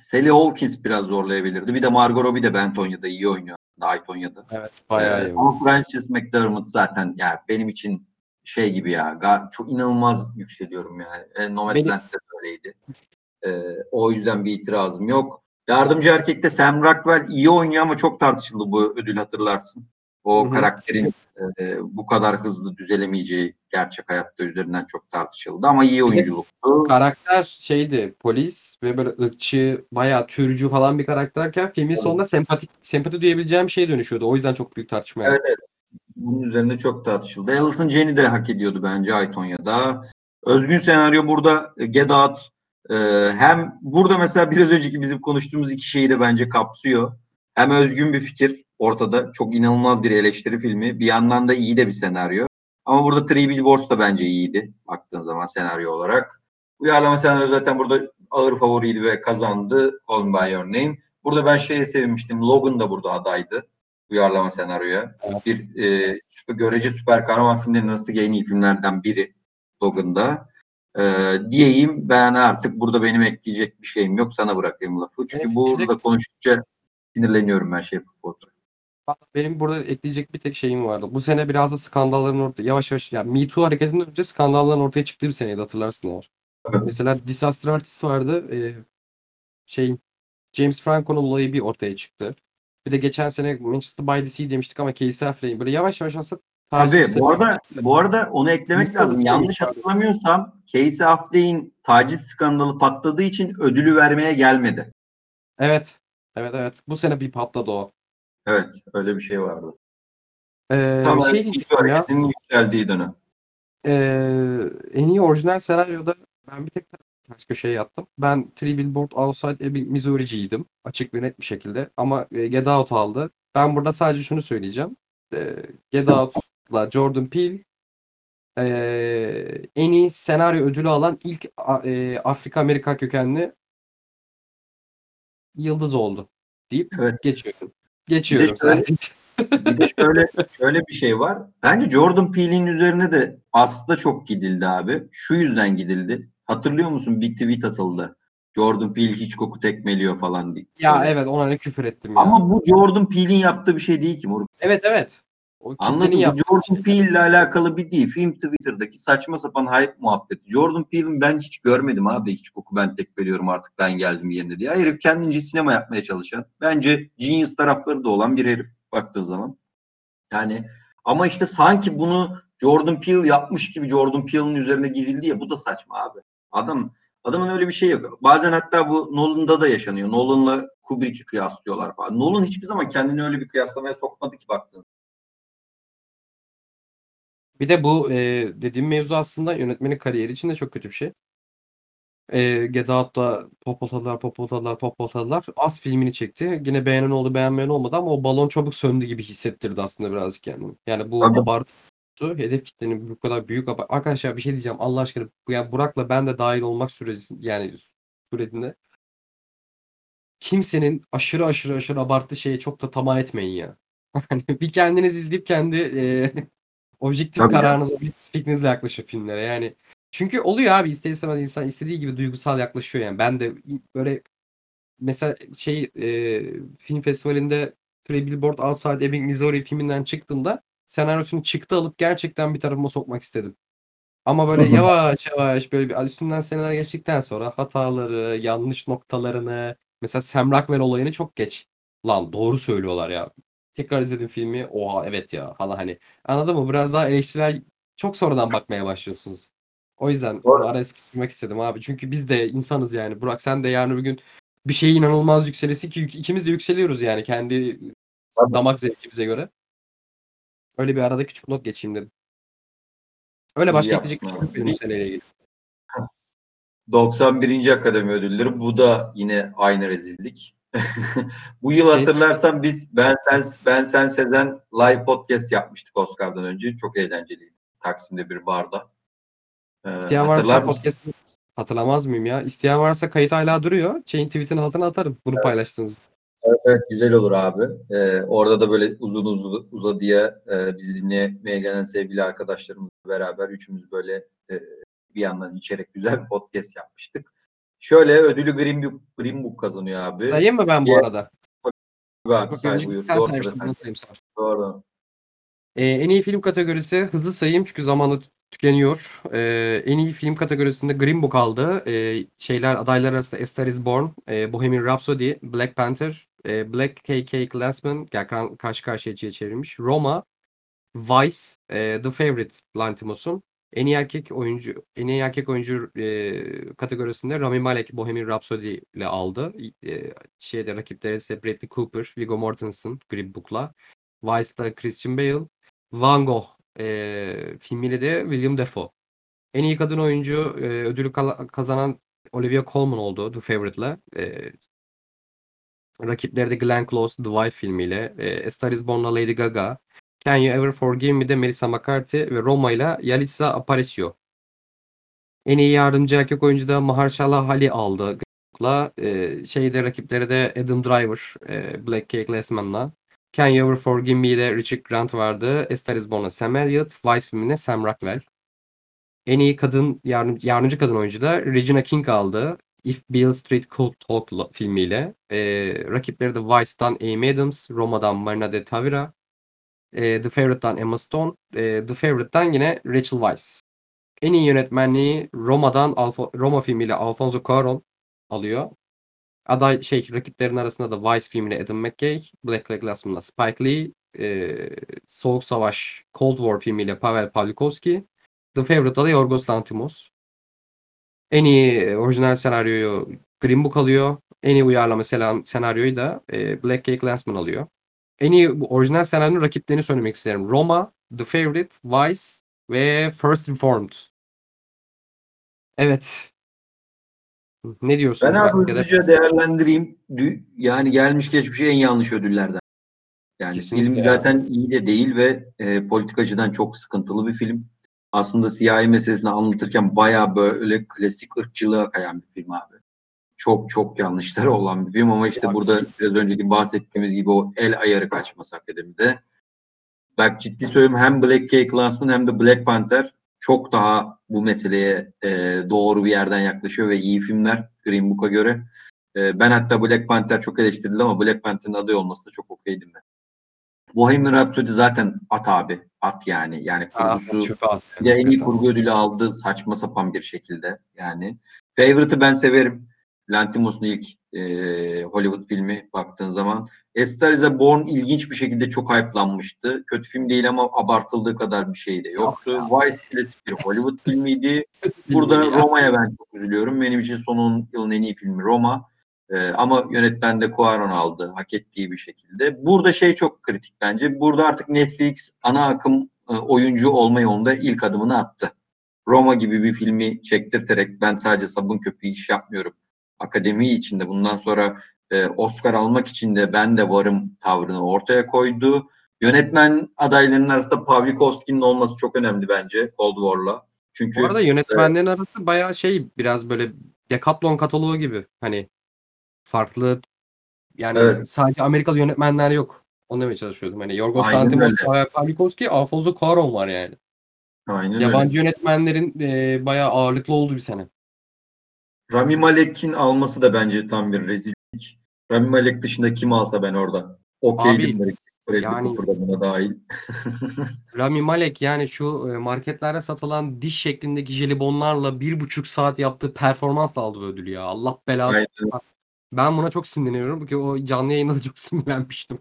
Sally Hawkins biraz zorlayabilirdi. Bir de Margot Robbie de Bentonya'da iyi oynuyor. aslında, Aytonya'da. Evet. Bayağı Ee, iyi. Ama Frances McDermott zaten yani benim için şey gibi ya çok inanılmaz yükseliyorum yani. E, Nomadland'de de öyleydi. Ee, o yüzden bir itirazım yok. Yardımcı erkekte Sam Rockwell iyi oynuyor ama çok tartışıldı bu ödül hatırlarsın. O Hı hı. karakterin e, bu kadar hızlı düzelemeyeceği gerçek hayatta üzerinden çok tartışıldı ama iyi oyunculuktu. Karakter şeydi polis ve böyle ırkçı bayağı türcü falan bir karakterken filmin sonunda sempatik sempati duyabileceğim şeye dönüşüyordu. O yüzden çok büyük tartışma yaptı. evet. Bunun üzerinde çok tartışıldı. Alison Janney de hak ediyordu bence Aytonya'da. Özgün senaryo burada e, Get Out e, hem burada mesela biraz önceki bizim konuştuğumuz iki şeyi de bence kapsıyor. Hem özgün bir fikir ortada. Çok inanılmaz bir eleştiri filmi. Bir yandan da iyi de bir senaryo. Ama burada Three Billboards da bence iyiydi baktığın zaman senaryo olarak. Uyarlama senaryo zaten burada ağır favoriydi ve kazandı Call Me By Your Name. Burada ben şeye sevinmiştim. Logan da burada adaydı uyarlama senaryoya. Evet. Bir e, süper, görece süper kahraman filmlerinin arasındaki en iyi filmlerden biri Logan'da. E, diyeyim ben artık burada benim ekleyecek bir şeyim yok. Sana bırakayım lafı. Çünkü Evet, burada diyecek- konuştukça sinirleniyorum ben şey fotoğraf. Benim burada ekleyecek bir tek şeyim vardı. Bu sene biraz da skandalların ortaya yavaş yavaş yani Me Too hareketinden önce skandalların ortaya çıktığı bir seneydi hatırlarsın eğer. Evet. Mesela Disaster Artist vardı. Ee, şey James Franco'nun olayı bir ortaya çıktı. Bir de geçen sene Manchester by the Sea demiştik ama Casey Affleck'in böyle yavaş yavaş aslında Tabii bu arada bu arada onu eklemek Bilmiyorum, lazım. bilmiyorum. Yanlış hatırlamıyorsam Casey Affleck'in taciz skandalı patladığı için ödülü vermeye gelmedi. Evet. Evet evet. Bu sene bir patladı o. Evet, öyle bir şey vardı. Ee, Tam şey şey diyecektim ya. yükseldiği dönem. Ee, en iyi orijinal senaryoda ben bir tek ters köşeye yattım. Ben Three Billboard Outside Missouri'ciydim. Açık ve net bir şekilde. Ama e, Get Out aldı. Ben burada sadece şunu söyleyeceğim. Ee, Get Out'la Jordan Peele ee, en iyi senaryo ödülü alan ilk e, Afrika Amerika kökenli yıldız oldu deyip Evet. geçiyorum. Geçiyorum şöyle- sadece. Bir de şöyle şöyle bir şey var. Bence Jordan Peele'in üzerine de aslında çok gidildi abi. Şu yüzden gidildi. Hatırlıyor musun? Bir tweet atıldı. Jordan Peele hiç koku tekmeliyor falan diye. Ya evet ona ne küfür ettim ya. Ama bu Jordan Peele'in yaptığı bir şey değil ki moruk. Evet evet. O yaptığı Bu Jordan Peele ile alakalı bir değil. Film Twitter'daki saçma sapan hype muhabbeti. Jordan Peele'in ben hiç görmedim abi. Hiç koku ben tek veriyorum artık ben geldim yerine diye. Herif kendince sinema yapmaya çalışan. Bence genius tarafları da olan bir herif baktığın zaman. Yani ama işte sanki bunu Jordan Peele yapmış gibi Jordan Peele'in üzerine gidildi ya bu da saçma abi. Adam adamın öyle bir şey yok. Bazen hatta bu Nolan'da da yaşanıyor. Nolan'la Kubrick'i kıyaslıyorlar falan. Nolan hiçbir zaman kendini öyle bir kıyaslamaya sokmadı ki baktığın Bir de bu e, dediğim mevzu aslında yönetmenin kariyeri için de çok kötü bir şey. E, Get Out'ta popotadılar, popotadılar, popotadılar. Az filmini çekti. Yine beğenen oldu, beğenmeyen olmadı ama o balon çabuk söndü gibi hissettirdi aslında birazcık kendini. Yani bu Tabii. abartı hedef kitlenin bu kadar büyük abart- Arkadaşlar bir şey diyeceğim Allah aşkına. Ya Burak'la ben de dahil olmak süresi yani sürecinde kimsenin aşırı aşırı aşırı abartı şeye çok da tamah etmeyin ya. Hani bir kendiniz izleyip kendi e, objektif Tabii ya. kararınız, objektif fikrinizle yaklaşın filmlere. Yani çünkü oluyor abi ister istemez insan istediği gibi duygusal yaklaşıyor yani. Ben de böyle mesela şey e, film festivalinde Three Billboard Outside Ebbing, Missouri filminden çıktığımda senaryosunu çıktı alıp gerçekten bir tarafıma sokmak istedim. Ama böyle yavaş yavaş böyle bir üstünden seneler geçtikten sonra hataları, yanlış noktalarını mesela Sam Rockwell olayını çok geç. Lan doğru söylüyorlar ya. Tekrar izledim filmi. Oha evet ya falan hani. Anladın mı? Biraz daha eleştirel çok sonradan bakmaya başlıyorsunuz. O yüzden Doğru. araya sıkıştırmak istedim abi. Çünkü biz de insanız yani. Burak sen de yarın bir gün bir şeye inanılmaz yükselesin ki ikimiz de yükseliyoruz yani kendi Tabii. damak zevkimize göre. Öyle bir arada küçük not geçeyim dedim. Öyle başka ekleyecek bir şey yok benim seneyle ilgili. 91. Akademi Ödülleri. Bu da yine aynı rezillik. Bu yıl hatırlarsan biz ben sen ben sen Sezen live podcast yapmıştık Oscar'dan önce. Çok eğlenceliydi. Taksim'de bir barda. Ee, İsteyen varsa podcast hatırlamaz mıyım ya? İsteyen varsa kayıt hala duruyor. Şeyin tweet'in altına atarım bunu. Evet, evet, güzel olur abi. Ee, orada da böyle uzun uzun uzadıya e, bizi dinlemeye gelen sevgili arkadaşlarımızla beraber üçümüz böyle e, bir yandan içerek güzel bir podcast yapmıştık. Şöyle ödülü Green Book, Green Book kazanıyor abi. Sayayım mı ben bu arada? Abi, Bak say buyur. sen saymıştın sayayım sonra. Doğru. Ee, en iyi film kategorisi hızlı sayayım çünkü zamanı tükeniyor. Ee, en iyi film kategorisinde Green Book aldı. Ee, şeyler adaylar arasında A Star Is Born, e, Bohemian Rhapsody, Black Panther, e, Black KK Klansman, yani kar- karşı karşıya çevirmiş. Roma, Vice, e, The Favorite Lantimos'un. En iyi erkek oyuncu, en iyi erkek oyuncu e, kategorisinde Rami Malek Bohemian Rhapsody ile aldı. E, şeyde rakipleri ise Bradley Cooper, Viggo Mortensen Green Book'la. Vice'da Christian Bale, Van Gogh e, filmiyle de William Dafoe. En iyi kadın oyuncu e, ödülü kazanan Olivia Colman oldu The Favourite'la. E, rakipleri de Glenn Close The Wife filmiyle. E, A Star Is Born'la Lady Gaga. Can You Ever Forgive Me'de Melissa McCarthy ve Roma ile Yalitza Aparicio. En iyi yardımcı erkek oyuncu da Mahershala Ali aldı. E, şeyde rakipleri de Adam Driver, e, Black Cake Lessman'la. Can You Ever Forgive Me'de Richard Grant vardı. A Star Is Born'la Sam Elliott. Vice filminde Sam Rockwell. En iyi kadın yardım, yardımcı kadın oyuncu da Regina King aldı. If Beale Street Could Talk filmiyle. E, rakipleri de Vice'dan Amy Adams, Roma'dan Marina de Tavira, e, The Favourite'dan Emma Stone, e, The Favourite'dan yine Rachel Weisz. En iyi yönetmenliği Roma'dan Alfo- Roma filmiyle Alfonso Cuarón alıyor. Aday şey rakiplerin arasında da Vice filmiyle Adam McKay, Black Leg Glassman'la Spike Lee, e, Soğuk Savaş Cold War filmiyle Pavel Pawlikowski, The Favourite'da da Yorgos Lanthimos. En iyi orijinal senaryoyu Green Book alıyor. En iyi uyarlama senaryoyu da e, Black Cake Landsman alıyor. En iyi bu orijinal senaryonun rakiplerini söylemek isterim. Roma, The Favourite, Vice ve First Reformed. Evet. Ne diyorsun? Ben abi hızlıca değerlendireyim. Yani gelmiş geçmiş en yanlış ödüllerden. Yani Kesinlikle film zaten iyi de değil ve e, politikacıdan çok sıkıntılı bir film. Aslında siyahi meselesini anlatırken bayağı böyle klasik ırkçılığa kayan bir film abi. Çok çok yanlışları olan bir film ama işte Ya, burada biraz önceki bahsettiğimiz gibi o el ayarı kaçması akademide. Bak ciddi söylüyorum hem Black Cake Landsman hem de Black Panther çok daha bu meseleye e, doğru bir yerden yaklaşıyor ve iyi filmler Green Book'a göre. E, ben hatta Black Panther çok eleştirildi ama Black Panther'ın aday olması da çok okeydim ben. Bohemian Rhapsody zaten at abi. At yani. Yani kurgusu at. de en iyi kurgu ödülü aldı saçma sapan bir şekilde yani. Favorite'ı ben severim. Lantimos'un ilk e, Hollywood filmi baktığın zaman. A Star is a Born ilginç bir şekilde çok hype'lanmıştı. Kötü film değil ama abartıldığı kadar bir şey de yoktu. Vice klasik bir Hollywood filmiydi. Burada. Roma'ya ben çok üzülüyorum. Benim için son 10 yılın en iyi filmi Roma. Ee, ama yönetmen de Cuarón aldı hak ettiği bir şekilde. Burada şey çok kritik bence. Burada artık Netflix ana akım e, oyuncu olma yolunda ilk adımını attı. Roma gibi bir filmi çektirterek ben sadece sabun köpüğü iş yapmıyorum. Akademi içinde bundan sonra e, Oscar almak için de ben de varım tavrını ortaya koydu. Yönetmen adaylarının arasında Pawlikowski'nin olması çok önemli bence Cold War'la. Çünkü Bu arada yönetmenlerin arası bayağı şey biraz böyle Decathlon kataloğu gibi. Hani farklı yani Evet. sadece Amerikalı yönetmenler yok. Onu demeye çalışıyordum. Hani Yorgos Lanthimos, Pawlikowski, Alfonso Cuarón var yani. aynen Yabancı öyle. yönetmenlerin e, bayağı ağırlıklı olduğu bir sene. Rami Malek'in alması da bence tam bir rezillik. Rami Malek dışında kim alsa ben orada. Okeydim. Bradley yani- Cooper da buna dahil. Rami Malek yani şu e, marketlerde satılan diş şeklindeki jelibonlarla bir buçuk saat yaptığı performansla aldı bu ödülü ya. Allah belası. Aynen. Ben buna çok sinirleniyorum çünkü o canlı yayında da çok sinirlenmiştim.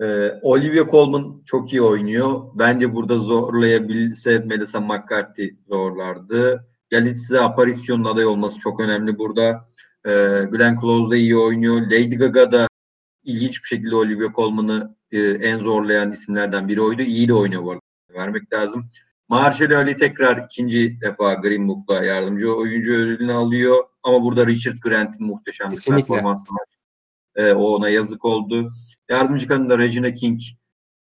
Ee, Olivia Colman çok iyi oynuyor. Bence burada zorlayabilse Melissa McCarthy zorlardı. Yalitza Aparicion'un aday olması çok önemli burada. Ee, Glenn Close da iyi oynuyor. Lady Gaga da ilginç bir şekilde Olivia Colman'ı e, en zorlayan isimlerden biri oydu. İyi de oynuyor bu arada. Vermek lazım. Mahershala Ali tekrar ikinci defa Green Book'la yardımcı oyuncu ödülünü alıyor. Ama burada Richard Grant'in muhteşem bir performansı var. Ee, o ona yazık oldu. Yardımcı kadın da Regina King.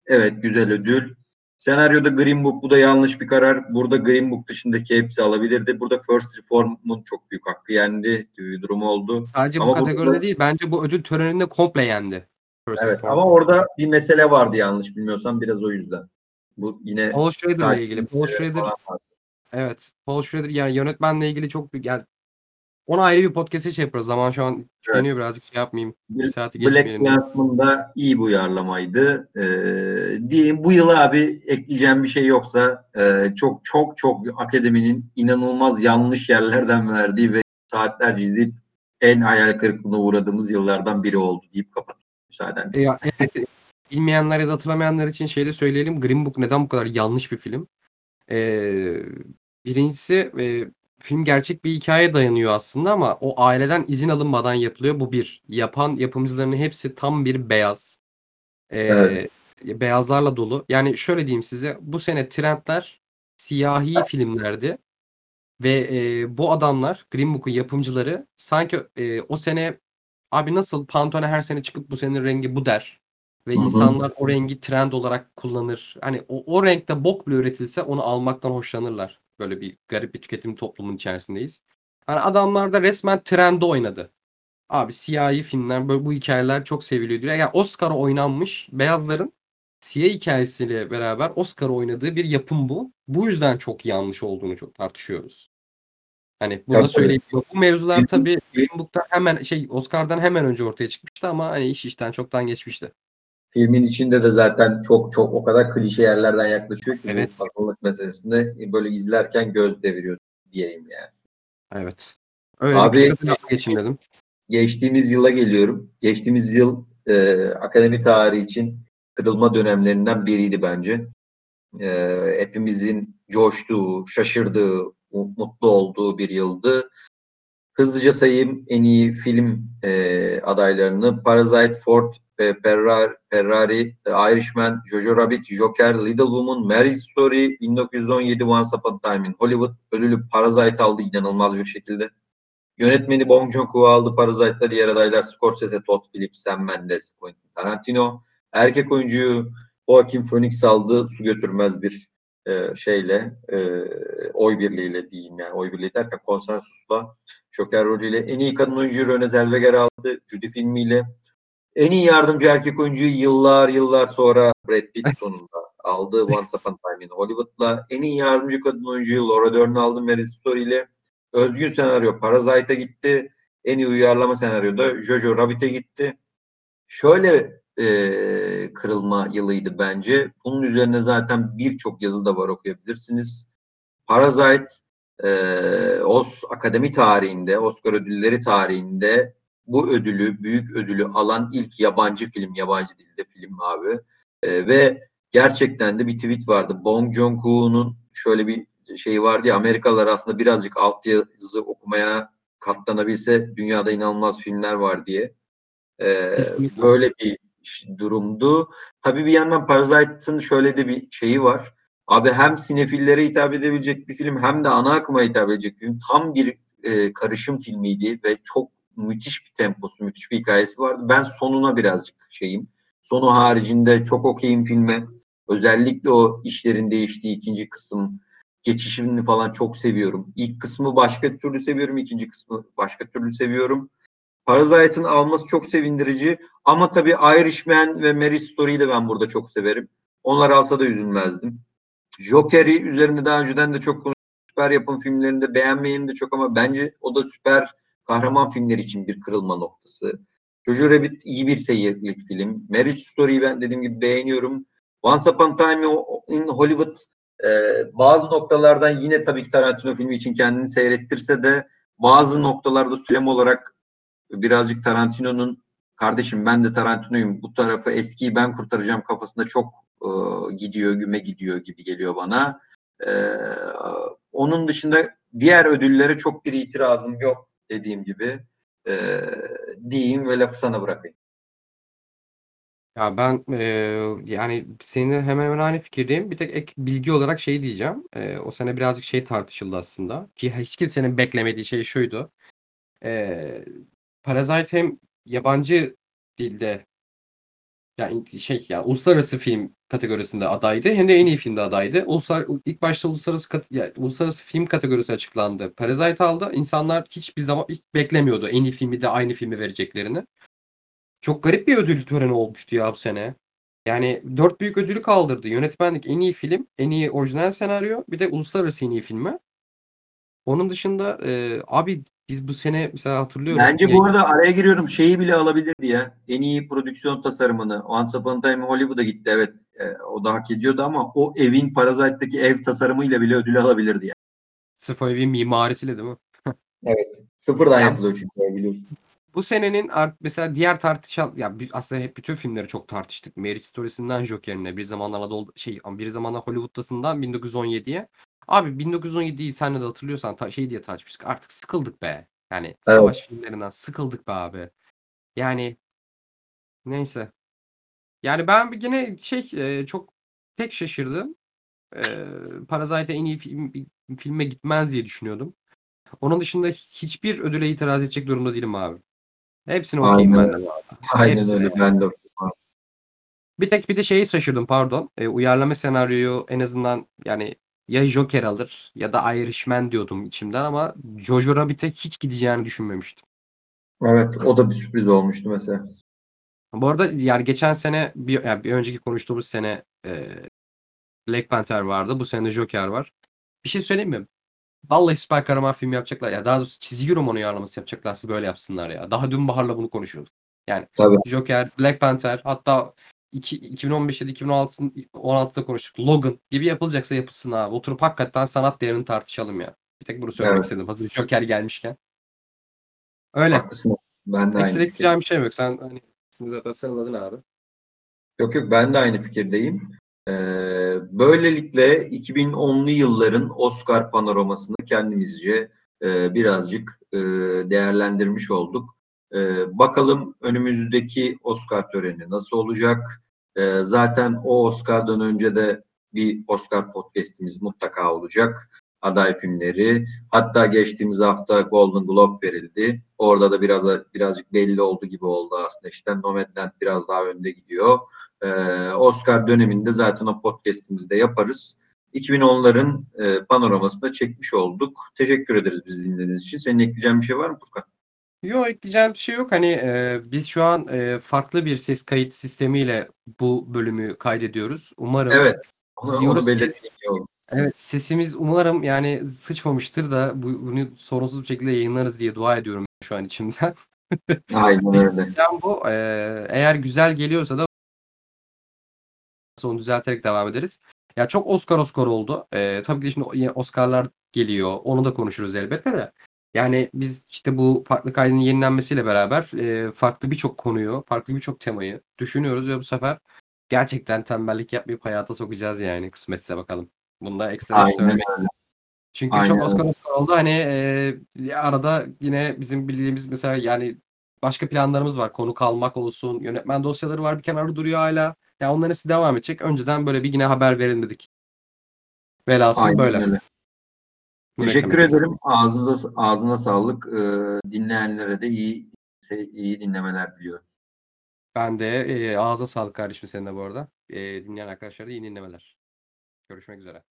Evet güzel ödül. Senaryoda Green Book bu da yanlış bir karar. Burada Green Book dışındaki hepsi alabilirdi. Burada First Reform'un çok büyük hakkı yendi gibi bir durum oldu. Sadece Ama bu kategoride burada- değil bence bu ödül töreninde komple yendi. First Evet Reform. ama orada bir mesele vardı yanlış bilmiyorsam biraz o yüzden. Bu yine Paul Schrader'la ilgili. Paul Schrader evet. Paul Schrader yani yönetmenle ilgili çok büyük yani ona ayrı bir podcast şey yaparız. Zaman şu an tükeniyor birazcık şey yapmayayım. Bir saati Black geçmeyelim. diye. Clansman'da iyi bir uyarlamaydı. Ee, diyeyim bu yıl abi ekleyeceğim bir şey yoksa e, çok çok çok akademinin inanılmaz yanlış yerlerden verdiği ve saatlerce izleyip en hayal kırıklığına uğradığımız yıllardan biri oldu deyip kapatayım müsaadenle. E, ya, evet, bilmeyenler ya da hatırlamayanlar için şey de söyleyelim. Green Book neden bu kadar yanlış bir film? Ee, birincisi e, film gerçek bir hikaye dayanıyor aslında ama o aileden izin alınmadan yapılıyor. Bu bir. Yapan yapımcıların hepsi tam bir beyaz. Ee, Evet. Beyazlarla dolu. Yani şöyle diyeyim size. Bu sene trendler siyahi filmlerdi. Ve e, bu adamlar Green Book'un yapımcıları sanki e, o sene abi nasıl Pantone her sene çıkıp bu senenin rengi bu der. Ve Hı hı. insanlar o rengi trend olarak kullanır. Hani o, o renkte bok bile üretilse onu almaktan hoşlanırlar. Böyle bir garip bir tüketim toplumun içerisindeyiz. Hani adamlar da resmen trende oynadı. Abi siyahi filmler böyle bu hikayeler çok seviliyor diyor. Yani Oscar'a oynanmış beyazların siyah hikayesiyle beraber Oscar'a oynadığı bir yapım bu. Bu yüzden çok yanlış olduğunu çok tartışıyoruz. Hani bunu söyleyeyim. Bu mevzular tabii Green Book'tan hemen şey Oscar'dan hemen önce ortaya çıkmıştı ama hani iş işten çoktan geçmişti. Filmin içinde de zaten çok çok o kadar klişe yerlerden yaklaşıyor ki Evet. farklılık meselesinde böyle izlerken göz deviriyor diyeyim yani. Evet. Öyle Abi- geçin dedim. Geçtiğimiz yıla geliyorum. Geçtiğimiz yıl e, akademi tarihi için kırılma dönemlerinden biriydi bence. E, hepimizin coştuğu, şaşırdığı, mu- mutlu olduğu bir yıldı. Hızlıca sayayım en iyi film e, adaylarını. Parasite, Ford, e, Ferrari, Ferrari, Irishman, Jojo Rabbit, Joker, Little Woman, Marriage Story, 1917, Once Upon a Time in Hollywood. Ödülü Parasite aldı inanılmaz bir şekilde. Yönetmeni Bong Joon-ho aldı Parasite'da. Diğer adaylar Scorsese, Todd Phillips, Sam Mendes, Quentin Tarantino. Erkek oyuncuyu Joaquin Phoenix aldı. Su götürmez bir e, şeyle, e, oy birliğiyle diyeyim yani. Oy birliği derken konsensusla. Joker rolüyle. En iyi kadın oyuncuyu Renée Zellweger aldı. Judy filmiyle. En iyi yardımcı erkek oyuncuyu yıllar yıllar sonra Brad Pitt sonunda aldı. Once Upon a Time in Hollywood'la. En iyi yardımcı kadın oyuncuyu Laura Dern aldı Marriage Story ile. Özgün senaryo Parasite'a gitti. En iyi uyarlama senaryoda Jojo Rabbit'e gitti. Şöyle e, kırılma yılıydı bence. Bunun üzerine zaten birçok yazı da var okuyabilirsiniz. Parasite e, Os Akademi tarihinde, Oscar ödülleri tarihinde bu ödülü, büyük ödülü alan ilk yabancı film, yabancı dilde film abi. E, ve gerçekten de bir tweet vardı. Bong Joon-ho'nun şöyle bir şey vardı ya, Amerikalılar aslında birazcık altyazı okumaya katlanabilse dünyada inanılmaz filmler var diye. E, Kesinlikle. böyle bir durumdu. Tabii bir yandan Parasite'ın şöyle de bir şeyi var. Abi hem sinefillere hitap edebilecek bir film hem de ana akıma hitap edecek bir film. Tam bir e, karışım filmiydi ve çok müthiş bir temposu, müthiş bir hikayesi vardı. Ben sonuna birazcık şeyim. Sonu haricinde çok okeyim filme. Özellikle o işlerin değiştiği ikinci kısım, geçişini falan çok seviyorum. İlk kısmı başka türlü seviyorum, ikinci kısmı başka türlü seviyorum. Parasite'ın alması çok sevindirici ama tabii Irishman ve Marriage Story'yi de ben burada çok severim. Onlar alsa da üzülmezdim. Joker'i üzerinde daha önceden de çok konuştuk. Süper yapım filmlerinde beğenmeyen de çok ama bence o da süper kahraman filmleri için bir kırılma noktası. Jojo Rabbit iyi bir seyirlik film. Marriage Story'yi ben dediğim gibi beğeniyorum. Once Upon a Time in Hollywood e, bazı noktalardan yine tabii ki Tarantino filmi için kendini seyrettirse de bazı noktalarda söylem olarak birazcık Tarantino'nun kardeşim ben de Tarantino'yum bu tarafı eskiyi ben kurtaracağım kafasında çok e, gidiyor güme gidiyor gibi geliyor bana. E, onun dışında diğer ödüllere çok bir itirazım yok dediğim gibi e, diyeyim ve lafı sana bırakayım. Ya ben e, yani seninle hemen hemen aynı fikirdeyim. Bir tek ek bilgi olarak şey diyeceğim. E, o sene birazcık şey tartışıldı aslında. Ki hiç kimsenin beklemediği şey şuydu. E, Parasite hem yabancı dilde yani şey yani uluslararası film kategorisinde adaydı hem de en iyi filmde adaydı. Uluslar ilk başta uluslararası kat, yani uluslararası film kategorisi açıklandı. Parasite aldı. İnsanlar hiçbir zaman hiç beklemiyordu en iyi filmi de aynı filmi vereceklerini. Çok garip bir ödül töreni olmuştu ya bu sene. Yani dört büyük ödülü kaldırdı. Yönetmenlik en iyi film, en iyi orijinal senaryo, bir de uluslararası en iyi filmi. Onun dışında e, abi biz bu sene mesela hatırlıyorum. Bence bu arada araya giriyorum şeyi bile alabilirdi ya. En iyi prodüksiyon tasarımını. Once Upon a Time Hollywood'a gitti evet. E, o da hak ediyordu ama o evin Parasite'daki ev tasarımıyla bile ödül alabilirdi ya. Sırf o evin mimarisiyle değil mi? Evet. Sıfırdan Ya- yapılıyor çünkü biliyorsun. Bu senenin art, mesela diğer tartışan ya aslında hep bütün filmleri çok tartıştık. Marriage Story'sinden Joker'ine, bir zamanlar Anadolu şey bir zamanlar Hollywood'dasından 1917'ye. Abi 1917'yi sen de hatırlıyorsan ta, şey diye tartışmıştık. Artık sıkıldık be. Yani savaş filmlerinden sıkıldık be abi. Yani neyse. Yani ben yine şey e, çok tek şaşırdım. E, Parasite en iyi film filme gitmez diye düşünüyordum. Onun dışında hiçbir ödüle itiraz edecek durumda değilim abi. Hepsine okey'im Aynen ben de arada. Aynen Hepsine öyle. yani. Ben de Bir tek bir de şeyi şaşırdım pardon. E, uyarlama senaryoyu en azından yani ya Joker alır ya da Irishman diyordum içimden ama Jojo Rabbit'e hiç gideceğini düşünmemiştim. Evet, o da bir sürpriz olmuştu mesela. Bu arada yani geçen sene bir, yani bir önceki konuştuğumuz sene e, Black Panther vardı. Bu sene Joker var. Bir şey söyleyeyim mi? Vallahi süper kahraman filmi yapacaklar ya. Daha doğrusu çizgi roman uyarlaması yapacaklarsa böyle yapsınlar ya. Daha dün Bahar'la bunu konuşuyorduk. Yani Tabii. Joker, Black Panther hatta iki, 2015'te 2016'sın 16'da konuştuk. Logan gibi yapılacaksa yapılsın abi. Oturup hakikaten sanat değerini tartışalım ya. Bir tek bunu söylemek Evet. istedim. Hazır Joker gelmişken. Öyle. Haklısın. Ben de aynı Ekstra fikirdeyim. ekleyeceğim bir şey yok. Sen hani zaten sıraladın abi. Yok yok ben de aynı fikirdeyim. Ee, böylelikle 2010'lu yılların Oscar panoramasını kendimizce e, birazcık e, değerlendirmiş olduk. E, bakalım önümüzdeki Oscar töreni nasıl olacak? E, zaten o Oscar'dan önce de bir Oscar podcast'imiz mutlaka olacak. Aday filmleri. Hatta geçtiğimiz hafta Golden Globe verildi. Orada da biraz birazcık belli oldu gibi oldu aslında. İşte Nomadland biraz daha önde gidiyor. Ee, Oscar döneminde zaten o podcast'imizde yaparız. 2010'ların e, panoramasını da çekmiş olduk. Teşekkür ederiz bizi dinlediğiniz için. Senin ekleyeceğin bir şey var mı Furkan? Yok ekleyeceğim bir şey yok. Hani e, biz şu an e, farklı bir ses kayıt sistemiyle bu bölümü kaydediyoruz. Umarım Evet. Onu, onu Diyoruz ki- belirttiğin iyi oldu. Evet sesimiz umarım yani sıçmamıştır da bu, bunu sorunsuz bir şekilde yayınlarız diye dua ediyorum şu an içimden. Aynen öyle. Diyeceğim bu. Ee, eğer güzel geliyorsa da onu düzelterek devam ederiz. Ya çok Oscar Oscar oldu. Ee, tabii ki de şimdi Oscar'lar geliyor. Onu da konuşuruz elbette de. Yani biz işte bu farklı kaydın yenilenmesiyle beraber e, farklı birçok konuyu, farklı birçok temayı düşünüyoruz ve bu sefer gerçekten tembellik yapmayıp hayata sokacağız yani kısmetse bakalım. Bunda ekstra bir söylemek öyle. çünkü Aynen çok Oscar Oscar oldu. Hani e, arada yine bizim bildiğimiz mesela yani başka planlarımız var. Konu kalmak olsun. Yönetmen dosyaları var bir kenarda duruyor hala. Ya onların hepsi devam edecek. Önceden böyle bir yine haber verin dedik. Velhasıl Aynen böyle. öyle. Teşekkür ederim. Ağzınıza, ağzına sağlık. Ee, dinleyenlere de iyi iyi dinlemeler diliyorum. Ben de e, ağza sağlık kardeşim senin de bu arada. E, dinleyen arkadaşlara da iyi dinlemeler. Görüşmek üzere.